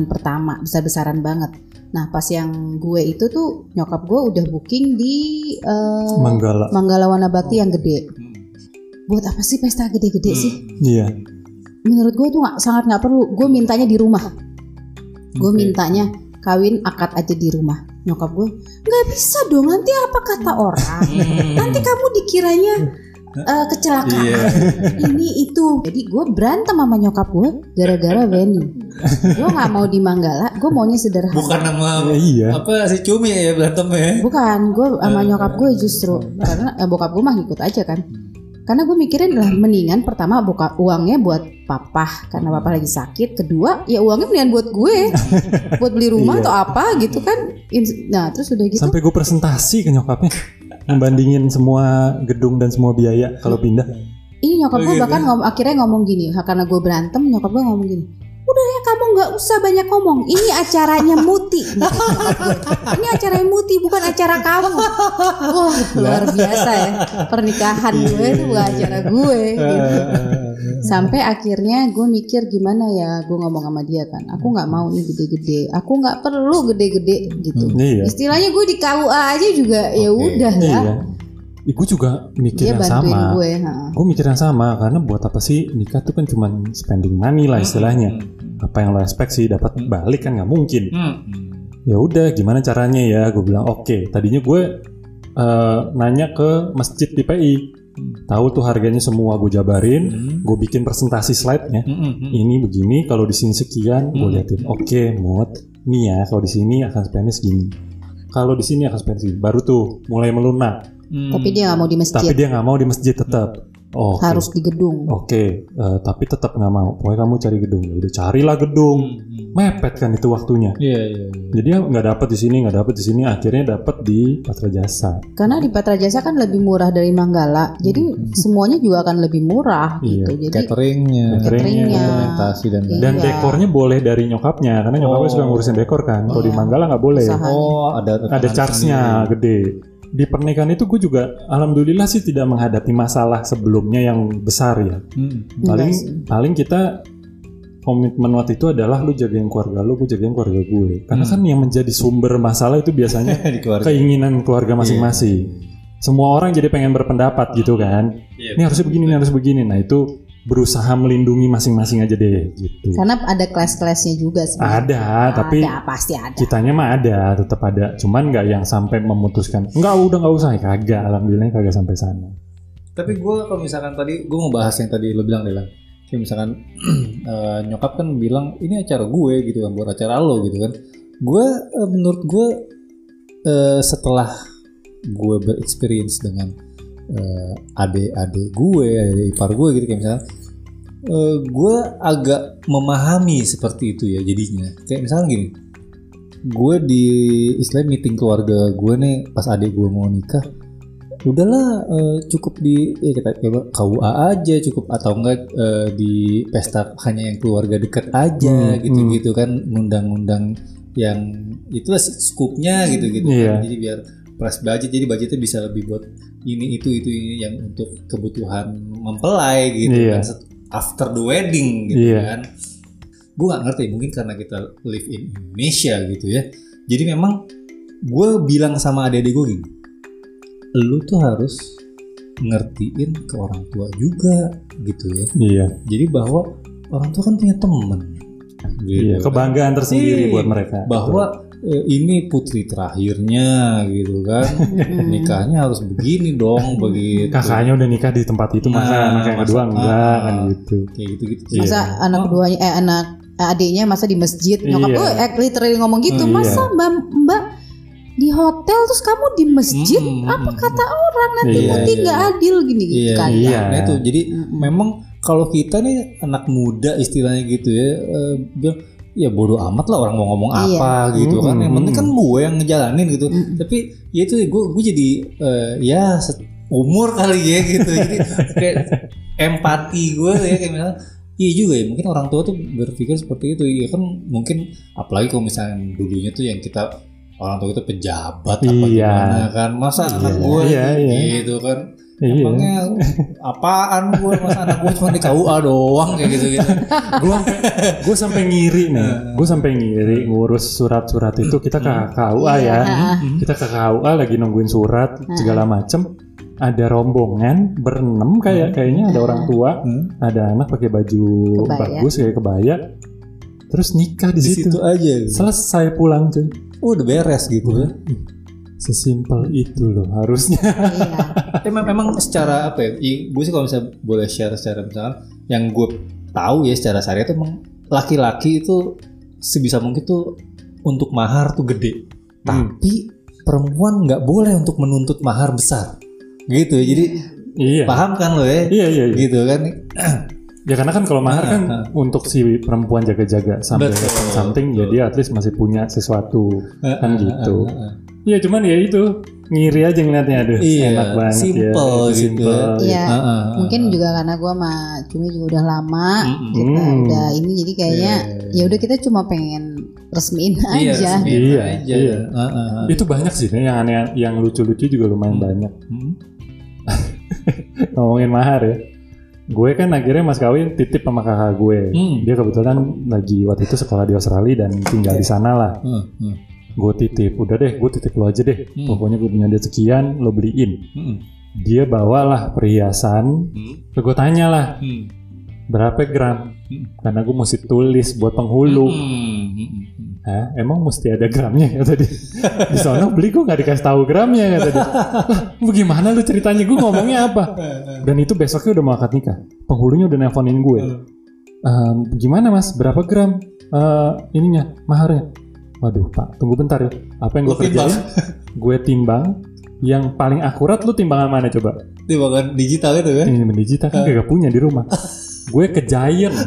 Iya. pertama besar-besaran banget. Nah pas yang gue itu tuh nyokap gue udah booking di eh, Manggala. Manggala Wanabakti yang gede. Hmm. Buat apa sih pesta gede-gede sih? Iya. Menurut gue tuh nggak sangat nggak perlu. Gue mintanya di rumah. Gue Oke. mintanya kawin akad aja di rumah. Nyokap gue nggak bisa dong. Nanti apa kata orang? Hmm. Nanti kamu dikiranya eh, kecelakaan. Iya. Ini itu. Jadi gue berantem sama nyokap gue gara-gara venue. gue nggak mau di Manggala. Gue maunya sederhana. Bukan nama Ya, iya. apa si cumi ya berantem ya. Bukan, gue sama nyokap gue justru karena eh, bokap gue mah ngikut aja kan. Karena gue mikirin lah mendingan pertama buka uangnya buat papa karena papa lagi sakit. Kedua ya uangnya mendingan buat gue, buat beli rumah Iya. atau apa gitu kan. Nah terus udah gitu. Sampai gue presentasi ke nyokapnya. Membandingin semua gedung dan semua biaya kalau pindah. Ini nyokap gue bahkan ngom- akhirnya ngomong gini, karena gue berantem nyokap gue ngomong gini. Udah ya kamu nggak usah banyak ngomong. Ini acaranya Muti. Ini acaranya Muti bukan acara kamu. Wah luar biasa ya pernikahan gue itu bukan acara gue. Gitu. Sampai akhirnya gue mikir gimana ya gue ngomong sama dia kan. Aku nggak mau nih gede-gede. Aku nggak perlu gede-gede gitu. Iya. Istilahnya gue di KUA aja juga ya udah ya. Iya. Gue juga mikir Dia yang bantuin sama. gue. ha. Gue mikir yang sama karena buat apa sih nikah tuh kan cuman spending money lah istilahnya. Apa yang lo expect sih dapat balik kan nggak mungkin. Hmm. Ya udah gimana caranya ya? Gue bilang oke. Tadinya gue eh, nanya ke masjid di PI. Tahu tuh harganya semua gue jabarin. Hmm. Gue bikin presentasi slide-nya. Hmm, hmm, hmm. Ini begini kalau di sini sekian gue Hmm. liatin. Oke, mood. Nih ya kalau di sini akan spendnya segini. Kalau di sini akan spend segini. Baru tuh mulai melunak. Hmm. Tapi dia nggak mau di Tapi masjid. dia nggak mau di masjid tetap. Oh, oke. Harus di gedung. Oke, eh, tapi tetap nggak mau. Pokoknya kamu cari gedung. Ya udah carilah gedung. Hmm. Mepet kan itu waktunya. Iya iya. iya. Jadi ya nggak dapet di sini, nggak dapet di sini. Akhirnya dapet di Patra Jasa. Karena di Patra Jasa kan lebih murah dari Manggala. Jadi semuanya juga akan lebih murah Hmm. Iya. gitu. Jadi Cateringnya, Cateringnya. dokumentasi dan lain. Dan Iya. dekornya boleh dari nyokapnya, karena nyokapnya Oh. suka ngurusin dekor kan. Kalau di Iya. Manggala nggak boleh. Usaha. Oh ada Ada charge-nya gede. Di pernikahan itu gue juga, alhamdulillah sih tidak menghadapi masalah sebelumnya yang besar ya. Hmm. Paling Enggak sih. paling kita komitmen waktu itu adalah lu jagain keluarga lu, gue jagain keluarga gue. Karena Hmm. kan yang menjadi sumber masalah itu biasanya di keluarga. keinginan keluarga masing-masing. Semua orang jadi pengen berpendapat gitu kan. Iya. Ini harusnya begini, ini harus begini. Nah itu berusaha melindungi masing-masing aja deh gitu. karena ada kelas-kelasnya juga sebenarnya. Ada, tapi ada pasti ada. kitanya mah ada, tetap ada. Cuman nggak yang sampai memutuskan, enggak udah nggak usah, kagak. Alhamdulillah kagak sampai sana. Tapi gue kalau misalkan tadi gue mau bahas yang tadi lo bilang Delang. Kayak misalkan eh, nyokap kan bilang ini acara gue gitu kan buat acara lo gitu kan. Gue eh, menurut gue eh, setelah gue berexperience dengan eh, adik-adik gue, adik ipar gue gitu kayak misalnya eh, gue agak memahami seperti itu ya jadinya. Kayak misalnya gini, gue di istilah meeting keluarga gue nih pas adik gue mau nikah udahlah eh, cukup di ya kita coba KUA aja cukup atau enggak eh, di pesta hanya yang keluarga dekat aja Hmm, gitu-gitu kan ngundang-ngundang yang itu skupnya gitu-gitu Iya. kan. jadi biar plus budget jadi budgetnya bisa lebih buat ini itu itu ini yang untuk kebutuhan mempelai gitu Iya. kan after the wedding gitu Iya. kan gue nggak ngerti mungkin karena kita live in Indonesia gitu ya jadi memang gue bilang sama adik-adik gue gini lu tuh harus ngertiin ke orang tua juga gitu ya Iya, jadi bahwa orang tua kan punya temen. Gitu. Iya, kebanggaan tersendiri Iya, buat mereka. bahwa eh, ini putri terakhirnya gitu kan. Nikahnya harus begini dong begitu. Kakaknya udah nikah di tempat itu masa Nah, anak yang masa- kedua enggak ah, kan gitu. kayak gitu gitu Masa anak keduanya eh anak adiknya masa di masjid nyokap Iya. gue eh, literally ngomong gitu Iya. masa mbak mbak di hotel terus kamu di masjid? Mm, apa mm, kata orang? Nanti Iya, nanti nggak adil gini gitu Iya, kan. iya. Nah itu. Jadi memang kalau kita nih anak muda istilahnya gitu ya, eh, bilang ya bodoh amat lah orang mau ngomong Iya. apa gitu kan. Yang penting kan gue yang ngejalanin gitu. Mm-mm. Tapi ya itu gue gue jadi eh, ya umur kali ya gitu. jadi kayak empati gue ya kayak misalnya Iya juga ya mungkin orang tua tuh berpikir seperti itu ya kan mungkin apalagi kalau misalnya dulunya tuh yang kita orang tua itu pejabat apa Iya. gimana kan masa anak gue Iya, iya. gitu kan Iya. Emangnya apaan gue masa anak gue cuma di KUA doang kayak gitu gitu. gue sampai gue sampai ngiri nih gue sampai ngiri ngurus surat-surat itu. Kita ke KUA ya. Kita ke KUA lagi nungguin surat segala macem. Ada rombongan berenam kayak kayaknya. Ada orang tua Hmm. ada anak pakai baju Kebaya. bagus kayak kebaya. Terus nikah di, Di situ. situ aja. selesai pulang cuy. Oh, udah beres gitu ya. Sesimpel itu loh harusnya iya Ya, mem- memang secara apa ya? Gue sih kalau misalnya boleh share secara misalkan yang gue tahu ya secara syariat itu emang laki-laki itu sebisa mungkin tuh untuk mahar tuh gede. Tapi perempuan nggak boleh untuk menuntut mahar besar. Gitu ya. Jadi iya paham kan lo ya? iya iya, iya. Gitu kan. ya karena kan kalau mahar kan Ah, untuk si perempuan jaga-jaga sampai Betul, something jadi at least masih punya sesuatu kan gitu Ah, ah. Iya cuman ya itu ngiri aja ngeliatnya aduh Iya, enak banget simple ya itu gitu. simple Iya. Ah, ah, ah. mungkin juga karena gue sama Cumi juga udah lama Mm-mm. kita Hmm. udah ini jadi kayaknya ya udah kita cuma pengen resmiin Iya, aja resmiin Iya, aja. iya. Ah, ah, ah. itu banyak sih nih yang aneh yang lucu-lucu juga lumayan banyak Hmm. ngomongin mahar ya gue kan akhirnya mas kawin titip sama kakak gue Hmm. dia kebetulan lagi waktu itu sekolah di Australia dan tinggal di sana lah Hmm, hmm, gue titip udah deh gue titip lo aja deh Hmm. pokoknya gue punya duit sekian lo beliin hmm, dia bawalah perhiasan hmm, gue tanya lah hmm. berapa gram Hmm. karena gue mesti tulis buat penghulu Hmm, hmm, hmm. Hah, emang mesti ada gramnya kata dia. Di sana beli gue nggak dikasih tahu gramnya kata dia. Lah, bagaimana lu ceritanya gue ngomongnya apa? Dan itu besoknya udah mau akad nikah. Penghulunya udah nelfonin gue. Ehm, gimana mas? Berapa gram eh, ininya maharnya? Waduh pak, tunggu bentar ya. Apa yang gue Lu kerjain? gue timbang. Yang paling akurat lu timbangan mana coba? Timbangan digital itu kan? Ini digital kan gak punya di rumah. gue ke Giant.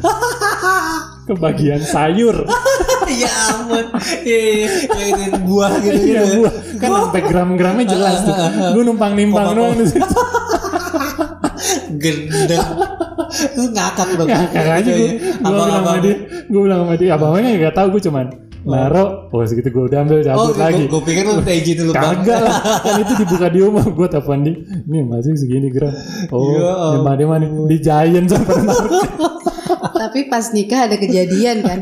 ke bagian sayur. ya ampun. Iya, iya. Kayak ini buah gitu Iya, gitu. gua kan sampai gram-gramnya jelas tuh. Gue numpang nimbang Koma- doang di situ. Gendeng. Lu ngakak dong. Ya, kakak aja gue. Gue bilang sama dia, gue bilang sama dia, abangnya gak tahu gue cuman naro, oh segitu gue udah ambil Oh, cabut lagi. gue pikir lu izin dulu bang. Kagak lah, kan itu dibuka di rumah gue telepon dia, nih masih segini gram. Oh, Ya di mana di mana di Giant supermarket. tapi pas nikah ada kejadian kan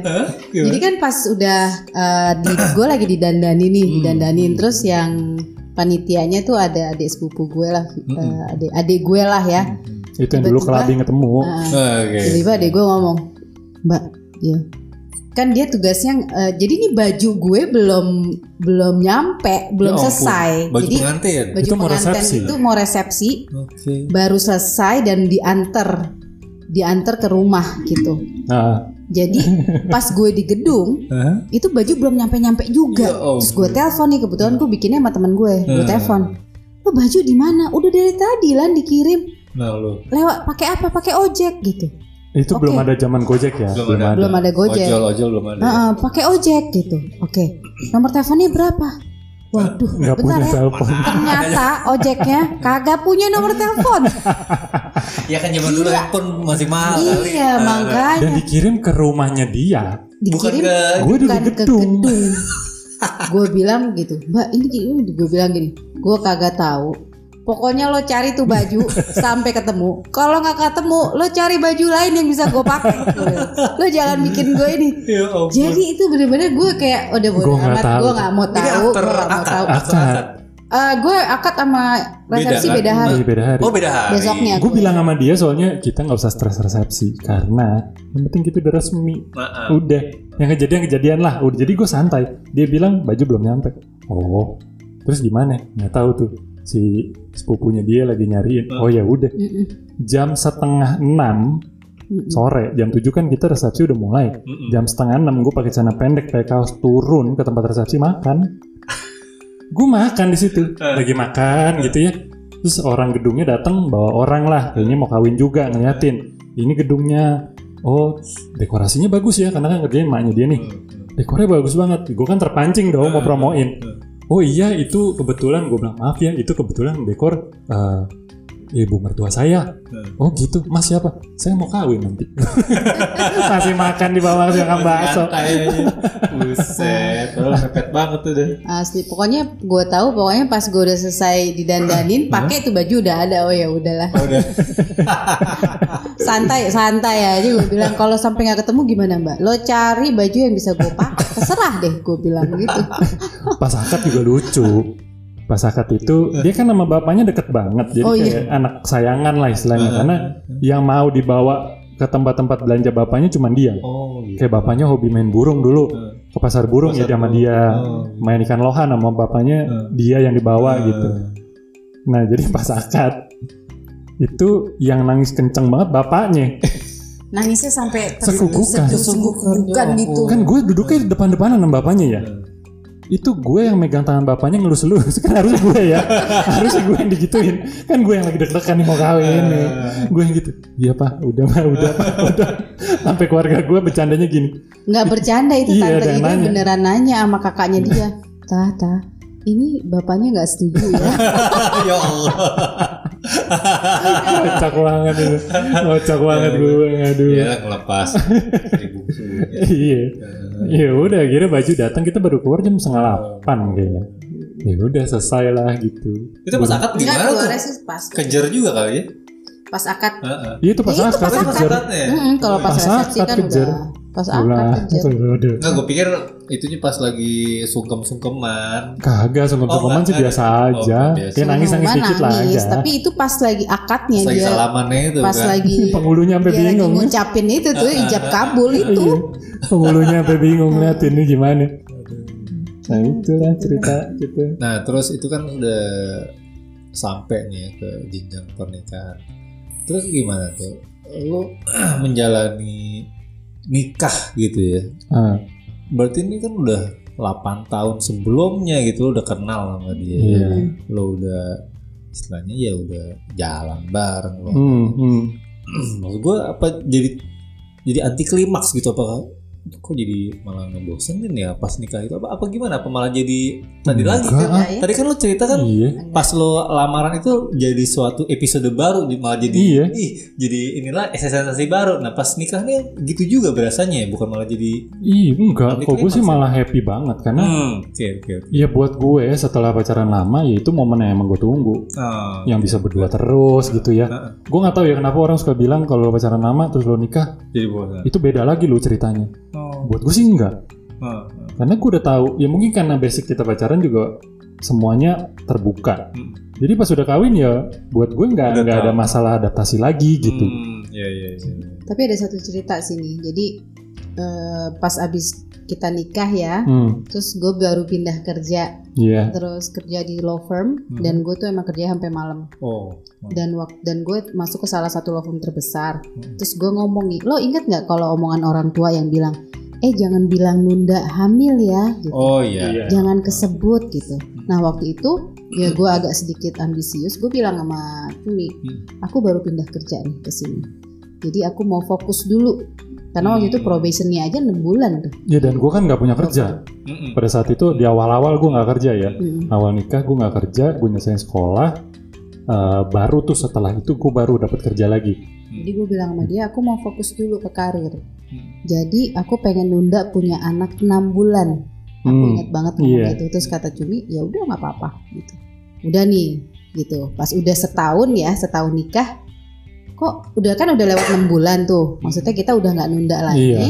jadi kan pas udah eh, di gue lagi didandani nih Hmm. didandanin terus yang panitianya tuh ada adik sepupu gue lah eh, adik adik gue lah ya itu yang dulu Tiba-tiba- kelabing ketemu. Nah, Oke. tiba-tiba adik gue ngomong mbak ya kan dia tugasnya eh, jadi nih baju gue belum belum nyampe belum Ya ampun. selesai Baju jadi pengantin. baju Itu mau pengantin resepsi. itu mau resepsi Oke. baru selesai dan diantar diantar ke rumah gitu Nah, jadi pas gue di gedung Hah? itu baju belum nyampe-nyampe juga. Ya ampun. Terus gue telepon nih kebetulan gue bikinnya sama temen gue. Gue telepon. Lo baju di mana? Udah dari tadi lan dikirim. Nah. Lewat pakai apa? Pakai ojek gitu. Itu Oke. belum ada zaman Gojek ya? Belum ada. Belum ada Gojek. Ojol ojol belum ada. Heeh, pakai ojek gitu. Oke. Nomor teleponnya berapa? Waduh, Nggak bentar punya ya. telepon. Ternyata ojeknya kagak punya nomor telepon. Ya kan zaman dulu handphone masih mahal kali. iya, Dan makanya dikirim ke rumahnya dia. Bukan dikirim ke Gue di bukan ke gedung. gedung. gue bilang gitu, Mbak ini gini, gue bilang gini, gue kagak tahu. Pokoknya lo cari tuh baju sampai ketemu. Kalau nggak ketemu, lo cari baju lain yang bisa gue pakai. Lo jangan bikin gue ini. Ya. Jadi itu bener-bener gue kayak udah bodo amat, gue nggak mau tahu, gue nggak mau akad. tahu. Akad. Eh, gue akad sama resepsi Beda, beda, hari. Iya, beda hari. Oh beda hari. Besoknya. Gue bilang sama dia soalnya kita nggak usah stres resepsi karena yang penting kita udah resmi. Maaf. Udah, yang kejadian kejadian lah. Udah, jadi gue santai. Dia bilang baju belum nyampe. Oh, terus gimana? Nggak tahu tuh si sepupunya dia lagi nyariin. Oh ya udah, jam setengah enam sore, jam tujuh kan kita resepsi udah mulai. Jam setengah enam gue pakai celana pendek, pakai kaos turun ke tempat resepsi makan. gue makan di situ, lagi makan gitu ya. Terus orang gedungnya datang bawa orang lah, kayaknya mau kawin juga ngeliatin. Ini gedungnya, oh dekorasinya bagus ya, karena kan ngerjain maknya dia nih. Dekornya bagus banget. Gue kan terpancing dong mau promoin. Oh iya itu kebetulan gue bilang maaf ya itu kebetulan dekor eh, ibu mertua saya. Oh gitu, mas siapa? Saya mau kawin nanti. Masih makan di bawah tukang bakso. Buset, lo mepet banget tuh deh. Asli, pokoknya gue tahu pokoknya pas gue udah selesai didandanin, pakai tuh baju udah ada. Oh ya udahlah. Udah. santai santai aja gue bilang kalau sampai nggak ketemu gimana mbak lo cari baju yang bisa gue pakai terserah deh gue bilang gitu Pas akad juga lucu. Pas akad itu dia kan sama bapaknya deket banget. Jadi Oh, kayak anak sayangan lah istilahnya. Karena yang mau dibawa ke tempat-tempat belanja bapaknya cuma dia. Oh, gitu. Kayak bapaknya hobi main burung dulu. Ke pasar burung ya Pasar sama burung. dia. Oh. Main ikan lohan sama bapaknya dia yang dibawa gitu. Nah jadi pas akad itu yang nangis kenceng banget bapaknya. nangisnya sampai sekugukan gitu Kan gue duduknya di depan-depanan sama bapaknya ya. Itu gue yang megang tangan bapaknya ngelus-elus. Kan harus gue ya. harus gue yang digituin. Kan gue yang lagi deg-degan nih mau kawin nih. Gue yang gitu. Iya pak, udah pak, udah pak, udah. Sampai keluarga gue bercandanya gini. nggak bercanda itu Iya, tante ini nanya. beneran nanya sama kakaknya dia tah tah ini bapaknya nggak setuju ya ya Allah. Kocak banget itu. Kocak banget gue. Aduh. Iya ngelepas seribu Iya. Ya udah akhirnya baju datang kita baru keluar jam setengah delapan kayaknya. Ya udah selesai lah gitu. Itu pas akad gimana tuh? keluarnya sih pas Kejar juga kali ya? pas akad Heeh. Iya itu pas Ya, itu akad kejar. Kalau pas, resepsi akad kan kejar. udah pas akad kejar udah. Enggak, gue pikir itunya pas lagi sungkem-sungkeman. Kagak sungkem-sungkeman Oh, sih nggak biasa. Oh, aja. biasa. Kayak nangis-nangis dikit lah nangis, aja. tapi itu pas lagi akadnya Pas lagi dia salamannya itu pas kan. lagi Penghulunya sampai dia lagi bingung. ngucapin itu tuh ijab kabul itu Iya. Penghulunya sampai bingung ngeliatin ini gimana. Nah itulah cerita gitu. Nah, terus itu kan udah sampai nih ya ke jenjang pernikahan. Terus gimana tuh? Lu menjalani nikah gitu ya. Ah, Berarti ini kan udah 8 tahun sebelumnya gitu lo udah kenal sama dia. Iya. Lo udah istilahnya ya udah jalan bareng lo. hmm, hmm. Maksud gue apa jadi jadi anti klimaks gitu apa kok jadi malah ngebosenin ya pas nikah itu apa apa gimana apa malah jadi tadi lagi kan ah. tadi kan lo cerita kan Iya. pas lo lamaran itu jadi suatu episode baru di- malah jadi Iya. ih jadi inilah sensasi baru nah pas nikahnya gitu juga berasanya ya bukan malah jadi Ih, enggak. Kok gue sih ya? malah happy banget karena hmm oke oke oke ya buat gue setelah pacaran lama ya itu momen yang emang gue tunggu. Ah, Yang bisa berdua terus gitu ya. Gue nggak tahu ya kenapa orang suka bilang kalau pacaran lama terus lo nikah jadi bosan itu beda lagi lo ceritanya. Oh. Buat gue sih enggak. Karena gue udah tahu, ya mungkin karena basic kita pacaran juga semuanya terbuka. Hmm. Jadi pas udah kawin ya, buat gue nggak nggak ada masalah adaptasi lagi gitu. Hmm, ya ya ya tapi ada satu cerita sini jadi eh, pas abis kita nikah ya Hmm, terus gue baru pindah kerja. Iya. terus kerja di law firm Hmm. dan gue tuh emang kerja sampai malam. Oh. Dan waktu dan gue masuk ke salah satu law firm terbesar. Hmm. terus gue ngomong nih lo inget nggak kalau omongan orang tua yang bilang eh jangan bilang nunda hamil ya gitu. Oh iya. Jangan kesebut gitu. Nah waktu itu ya gue agak sedikit ambisius gue bilang sama Cumi Hmm. aku baru pindah kerja nih ke sini jadi aku mau fokus dulu karena waktu itu Hmm. probationnya aja 6 bulan tuh Ya dan gue kan nggak punya kerja. Mm-mm. Pada saat itu di awal-awal gue nggak kerja ya. Mm. Awal nikah gue nggak kerja, gue nyelesain sekolah. Eh, baru tuh setelah itu gue baru dapat kerja lagi. jadi gue bilang sama dia aku mau fokus dulu ke karir Hmm. jadi aku pengen nunda punya anak 6 bulan aku Hmm, inget banget ngomong iya. gitu terus kata Cumi ya udah nggak apa-apa gitu udah nih gitu pas udah setahun ya setahun nikah kok udah kan udah lewat enam bulan tuh maksudnya kita udah nggak nunda lagi Iya.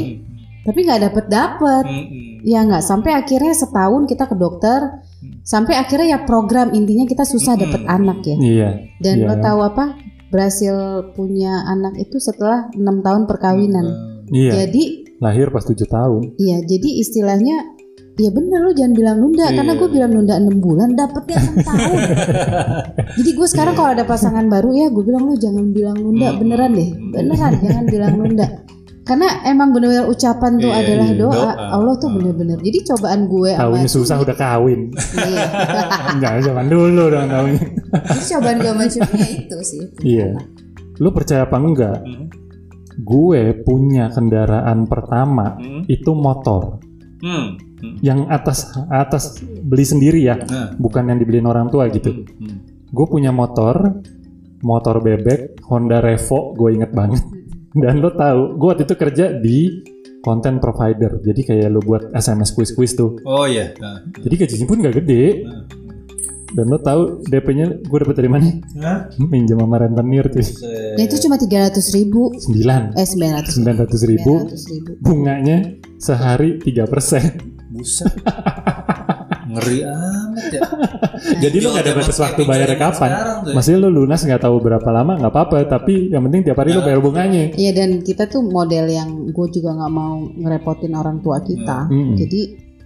tapi nggak dapet dapet Mm-mm. ya nggak sampai akhirnya setahun kita ke dokter Sampai akhirnya ya program intinya kita susah dapet anak ya. Iya. Dan Iya. lo tahu apa? Berhasil punya anak itu setelah enam tahun perkawinan. Iya. Jadi Lahir pas 7 tahun. Iya, jadi istilahnya ya bener lo jangan bilang nunda Iya. karena gue bilang nunda enam bulan dapetnya enam tahun. jadi gue sekarang kalau ada pasangan baru ya gue bilang lo jangan bilang nunda beneran deh, beneran jangan bilang nunda. Karena emang bener-bener ucapan tuh Iya, adalah iya, doa. doa. Allah tuh bener-bener. Jadi cobaan gue Tahunya susah udah kawin. Iya. Jangan zaman dulu dong tahunya. Jadi cobaan gue sama itu sih. Iya. Lu percaya apa enggak? Hmm. Gue punya kendaraan pertama Hmm. itu motor. Hmm. Hmm. Yang atas atas beli sendiri ya, Nah. bukan yang dibeliin orang tua gitu. Hmm. Gue punya motor, motor bebek Honda Revo, gue inget banget. Dan lo tahu, gue waktu itu kerja di content provider. Jadi kayak lo buat SMS quiz-quiz tuh. Oh iya. Nah. Jadi gajinya pun gak gede. Nah. Dan lo tahu DP-nya gue dapet dari mana? Hah? Minjem sama rentenir tuh. Nah itu cuma tiga ratus ribu. 9. Eh sembilan ratus 900 ribu. ribu. Bunganya sehari 3 persen. Buset. Ngeri amat ya. Jadi lo gak batas waktu zaman kapan. ya. Masih lo lunas nggak tahu berapa lama nggak apa-apa. Tapi yang penting tiap hari lo bayar bunganya. Iya dan kita tuh model yang gue juga nggak mau ngerepotin orang tua kita. Hmm. Jadi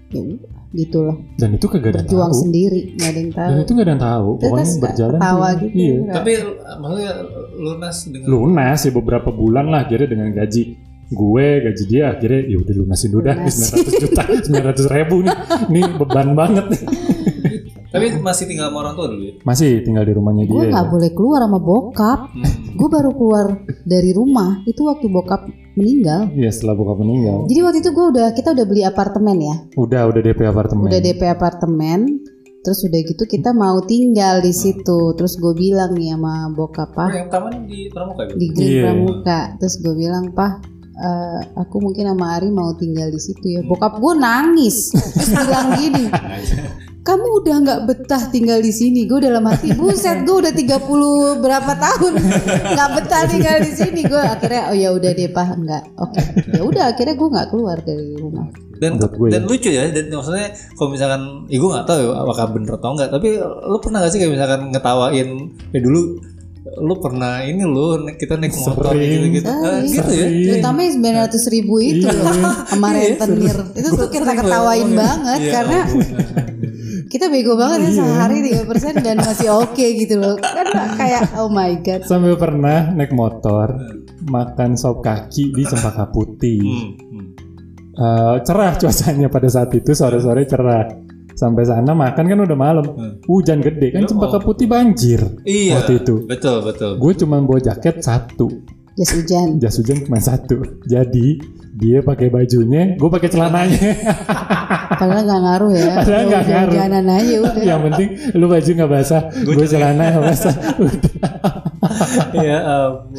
ya gitu loh. Dan itu kagak ada Berjuang tahu. sendiri nggak ada yang tahu. Dan itu gak ada yang tahu. Pokoknya berjalan. ketawa tuh. gitu. Iya. nggak- Tapi maksudnya lunas dengan lunas ya beberapa bulan lah akhirnya dengan gaji gue gaji dia akhirnya ya udah lunasin dulu dah Lunasin. 900 juta 900 ribu nih nih beban banget nih Tapi masih tinggal sama orang tua dulu ya. masih tinggal di rumahnya Gue dia nggak boleh keluar sama bokap. Hmm. Gue baru keluar dari rumah itu waktu bokap meninggal. Iya setelah bokap meninggal Jadi waktu itu gue udah kita udah beli apartemen ya. udah udah DP apartemen Udah DP apartemen. Terus udah gitu kita mau tinggal di situ. Terus gue bilang nih sama bokap pak yang taman di Pramuka ya? di Green Iya. Pramuka. Terus gue bilang pak eh, aku mungkin sama Ari mau tinggal di situ ya. Bokap gue nangis. Terus bilang gini, kamu udah nggak betah tinggal di sini. Gue dalam hati, buset, gue udah 30 berapa tahun nggak betah tinggal di sini. Gue akhirnya, oh ya udah deh pak, nggak. Oke, ya udah akhirnya gue nggak keluar dari rumah. dan gue dan ya. lucu ya dan maksudnya kalau misalkan ya gue nggak tahu ya apakah bener atau enggak tapi lu pernah gak sih kayak misalkan ngetawain ya dulu lu pernah ini lu kita naik motor Sering. gitu gitu Sering. gitu ya. Terutama yang 900 ribu itu Iya. loh, sama rentenir. Itu tuh kita ketawain banget Iya, karena kita bego banget ya sehari 3% dan masih oke gitu loh. Karena kayak oh my god. sampai pernah naik motor makan sop kaki di Cempaka Putih Hmm, hmm. Eh, cerah cuacanya pada saat itu sore-sore cerah sampai sana makan kan udah malam Hmm. hujan gede kan Cempaka oh. Putih banjir iya waktu itu betul betul gue cuma bawa jaket satu Jas hujan. jas hujan cuma satu jadi dia pakai bajunya gue pakai celananya Padahal nggak ngaruh ya. Padahal nggak ngaruh. Hujanan aja udah. yang penting lu baju nggak basah gue celana nggak basah ya ampun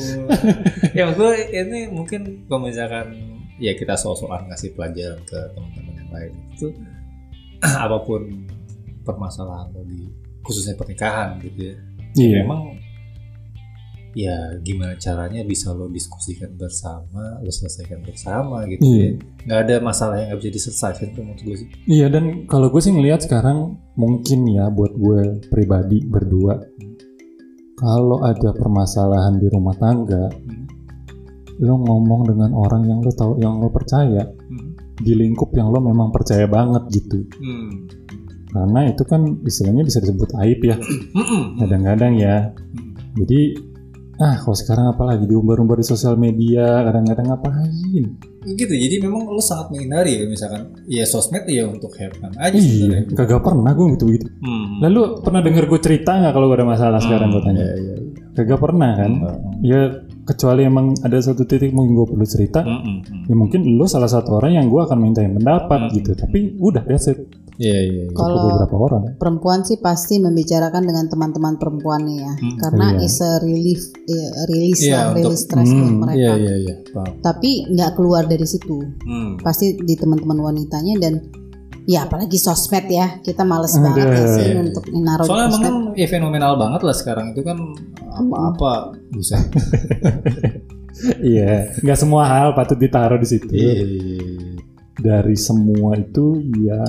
ya gue ini mungkin kalau misalkan ya kita soal-soal ngasih pelajaran ke teman-teman yang lain itu apa pun permasalahan lo di khususnya pernikahan gitu ya. Iya. memang ya gimana caranya bisa lo diskusikan bersama lo selesaikan bersama gitu Iya. ya. Nggak ada masalah yang nggak bisa diselesaikan tuh menurut gue sih. Iya dan kalau gue sih ngelihat sekarang mungkin ya buat gue pribadi berdua kalau ada permasalahan di rumah tangga lo ngomong dengan orang yang lo tahu yang lo percaya di lingkup yang lo memang percaya banget gitu. Hmm. karena itu kan istilahnya bisa disebut aib ya. Hmm. kadang-kadang ya. Jadi ah kalau sekarang apalagi diumbar-umbar di sosial media kadang-kadang ngapain? Gitu jadi memang lo sangat menghindari ya misalkan ya sosmed ya untuk have fun aja iya kagak pernah gue gitu gitu Hmm. lalu pernah denger gue cerita nggak kalau gue ada masalah sekarang gue tanya? Iya, iya, iya. kagak pernah kan? Ya kecuali emang ada satu titik mungkin gue perlu cerita Hmm, hmm, hmm. ya mungkin lo salah satu orang yang gue akan minta pendapat gitu tapi udah that's it Iya, iya, iya. Kalau beberapa orang perempuan sih pasti membicarakan dengan teman-teman perempuannya ya. Hmm, Karena iya. is a relief, eh, release Iya, lah, release stress buat Hmm, mereka. Iya, iya, iya. Tapi nggak keluar dari situ. Hmm. Pasti di teman-teman wanitanya dan ya apalagi sosmed ya kita males banget ya Aduh. sih untuk naruh Soalnya emang kan ya fenomenal banget lah sekarang itu kan apa-apa bisa. iya nggak semua hal patut ditaruh di situ Iya. dari semua itu ya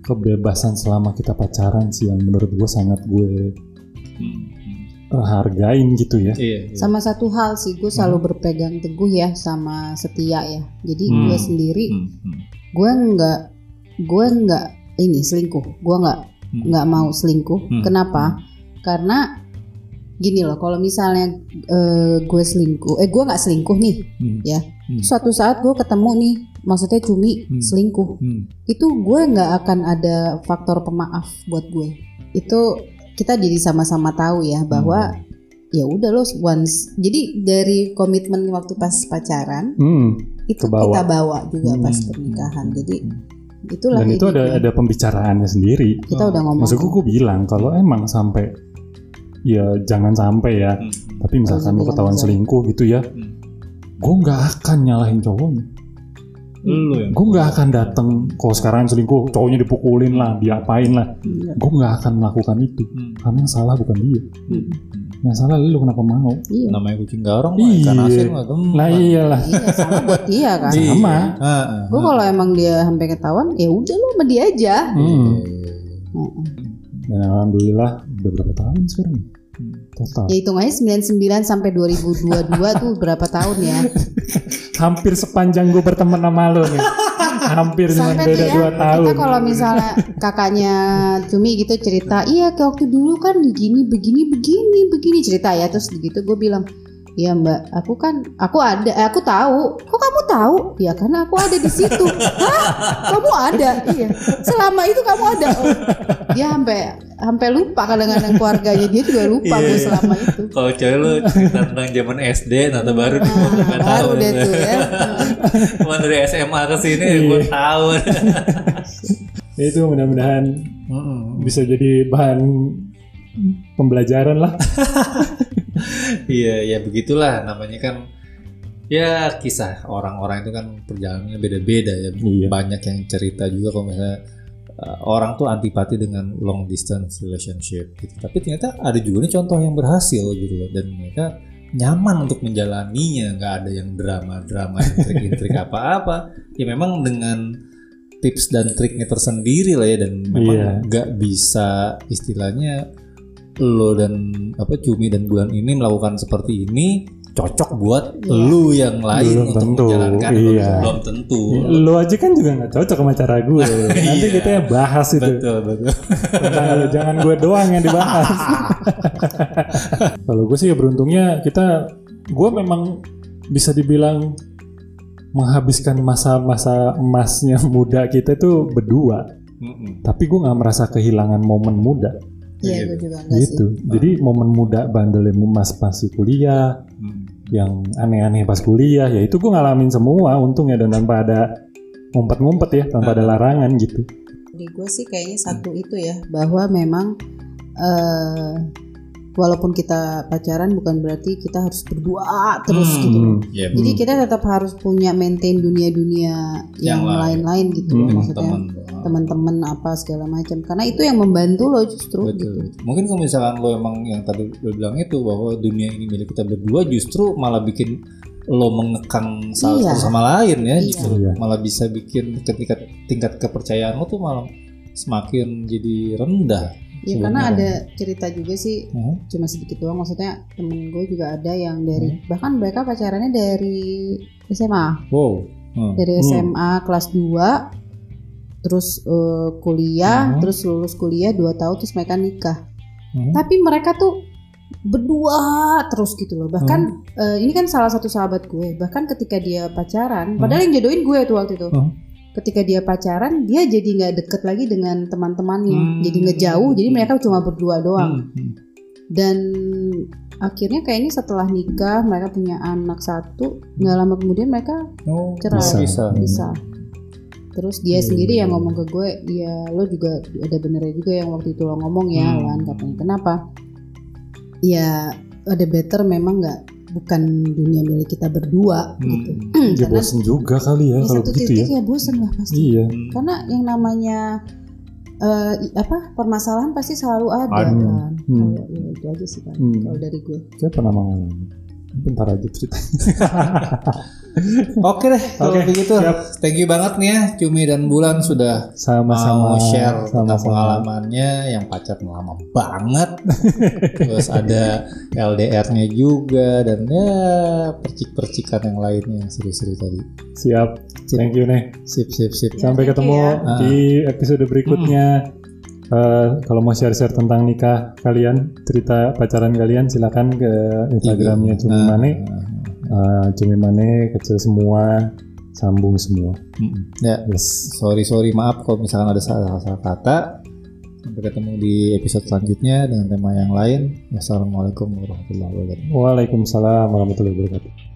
kebebasan selama kita pacaran sih yang menurut gue sangat gue Hmm. hargain gitu ya. Iya. iya. Sama satu hal sih, gue selalu berpegang teguh ya sama setia ya. Jadi Hmm. gue sendiri, Hmm, hmm, gue nggak, gue nggak ini selingkuh. Gue nggak hmm. nggak mau selingkuh. Hmm. Kenapa? Karena gini loh, kalau misalnya eh, gue selingkuh, eh gue nggak selingkuh nih, Hmm. ya. Hmm. Suatu saat gue ketemu nih, maksudnya cumi Hmm. selingkuh, Hmm. itu gue nggak akan ada faktor pemaaf buat gue. Itu kita jadi sama-sama tahu ya bahwa ya udah loh once. Jadi dari komitmen waktu pas pacaran Hmm. itu Kebawa. kita bawa juga pas Hmm. pernikahan. Jadi itulah Dan itu ada hidupnya. ada pembicaraannya sendiri. kita udah ngomong. Maksudku gue bilang kalau emang sampai ya jangan sampai ya. Hmm. Tapi misalkan lu ketahuan selingkuh gitu ya, Hmm. gue nggak akan nyalahin cowoknya. Lu Gue nggak akan datang kalau sekarang selingkuh cowoknya dipukulin lah, diapain lah. Iya. Gue nggak akan melakukan itu. Hmm. Karena yang salah bukan dia. Hmm. Yang salah lu kenapa mau? Iya. namanya kucing garong mah Iya. ikan asin mah teman. Nah iyalah. Iya sama buat dia kan. Iya. Sama. Ah, Gue kalau emang dia sampai ketahuan, ya udah lo sama dia aja. Hmm. Heeh. Dan alhamdulillah udah berapa tahun sekarang? Total. Ya hitung aja 99 sampai 2022 tuh berapa tahun ya? Hampir sepanjang gue berteman sama lo nih. Hampir cuma beda ya, tahun. kita kalau misalnya kakaknya Cumi gitu cerita, iya kayak waktu dulu kan begini, begini, begini, begini cerita ya. Terus gitu gue bilang, Iya mbak, aku kan, aku ada, eh, aku tahu. Kok kamu tahu? Ya karena aku ada di situ. Hah? Kamu ada? Iya. Selama itu kamu ada. Oh. Dia sampai sampai lupa kadang-kadang keluarganya dia juga lupa gue iya. selama itu. Kalau cewek lu cerita tentang zaman SD, nata baru nih tahu. Deh tuh ya. Cuma dari SMA ke sini Iya. gue tahu. itu mudah-mudahan Mm-mm. bisa jadi bahan pembelajaran lah. Iya, ya begitulah namanya kan. Ya kisah orang-orang itu kan perjalanannya beda-beda ya. Iya. Banyak yang cerita juga kalau misalnya uh, orang tuh antipati dengan long distance relationship gitu. Tapi ternyata ada juga nih contoh yang berhasil gitu loh dan mereka nyaman untuk menjalaninya, nggak ada yang drama-drama, intrik-intrik apa-apa. Ya memang dengan tips dan triknya tersendiri lah ya dan Iya. memang nggak bisa istilahnya lo dan apa cumi dan bulan ini melakukan seperti ini cocok buat lu yang lain Belum untuk tentu, menjalankan iya. belum tentu Lo aja kan juga nggak cocok sama cara gue. Nanti Iya. kita ya bahas itu. betul betul Tentang lu, jangan gue doang yang dibahas. Kalau gue sih ya beruntungnya kita, gue memang bisa dibilang menghabiskan masa-masa emasnya muda kita itu berdua. Mm-mm. Tapi gue nggak merasa kehilangan momen muda Iya gue juga enggak sih. gitu. Jadi momen muda bandelnya mas masih kuliah, Mm. Yang aneh-aneh pas kuliah, ya itu gue ngalamin semua untungnya dan tanpa ada ngumpet-ngumpet ya, tanpa ada larangan gitu. Di gue sih kayaknya satu itu ya bahwa memang eh walaupun kita pacaran bukan berarti kita harus berdua terus Hmm. gitu. Hmm. Ya, Jadi kita tetap harus punya maintain dunia-dunia yang, Yang lain. lain-lain gitu Hmm. maksudnya teman-teman apa segala macam karena itu yang membantu lo justru Betul, gitu. betul. Mungkin kalau misalkan lo emang yang tadi lo bilang itu bahwa dunia ini milik kita berdua justru malah bikin lo mengekang salah Iya. satu sama lain ya, Iya. justru Iya. malah bisa bikin ketika tingkat kepercayaan lo tuh malah semakin jadi rendah. Ya karena ada cerita juga sih Hmm. cuma sedikit doang maksudnya temen gue juga ada yang dari Hmm. bahkan mereka pacarannya dari SMA Wow. Hmm. dari Hmm. SMA kelas 2 terus eh, kuliah Hmm. terus lulus kuliah 2 tahun terus mereka nikah Hmm. tapi mereka tuh berdua terus gitu loh bahkan Hmm. eh, ini kan salah satu sahabat gue bahkan ketika dia pacaran padahal yang jodohin gue tuh waktu itu Hmm. Ketika dia pacaran dia jadi nggak deket lagi dengan teman-temannya Hmm. jadi ngejauh jadi mereka cuma berdua doang Hmm. Hmm. dan akhirnya kayaknya setelah nikah mereka punya anak satu nggak lama kemudian mereka Oh, Cerai. bisa. bisa. bisa terus dia Iya, sendiri iya, yang ngomong ke gue ya lo juga ada benernya juga yang waktu itu lo ngomong ya Hmm. Lan katanya kenapa ya ada better memang nggak bukan dunia milik kita berdua Hmm. gitu Ya karena bosen juga kali ya kalau satu begitu ya. titik ya bosen lah pasti Iya. Hmm. karena yang namanya eh, i- apa permasalahan pasti selalu ada kan Hmm. Kalau- ya, itu aja sih kan Hmm. kalau dari gue Saya pernah mengalami. Bentar aja cerita. Oke deh kalau Oke, begitu. siap. Thank you banget nih ya Cumi dan Bulan sudah Sama-sama mau share tentang sama-sama. pengalamannya yang pacaran lama banget. Terus ada LDR-nya juga dan ya percik-percikan yang lainnya yang seru-seru tadi. Siap. Thank you nih. Sip sip sip. Sampai thank you ketemu ya. di episode berikutnya. Eh, kalau mau share-share tentang nikah kalian, cerita pacaran kalian, silakan ke Instagramnya Cumi Nah, Mane. Eh, Cumi Mane kecil semua, sambung semua. mm-mm. Ya, Yes. sorry sorry maaf kalau misalkan ada salah-salah kata. Sampai ketemu di episode selanjutnya dengan tema yang lain. Wassalamualaikum warahmatullahi wabarakatuh. Waalaikumsalam warahmatullahi wabarakatuh.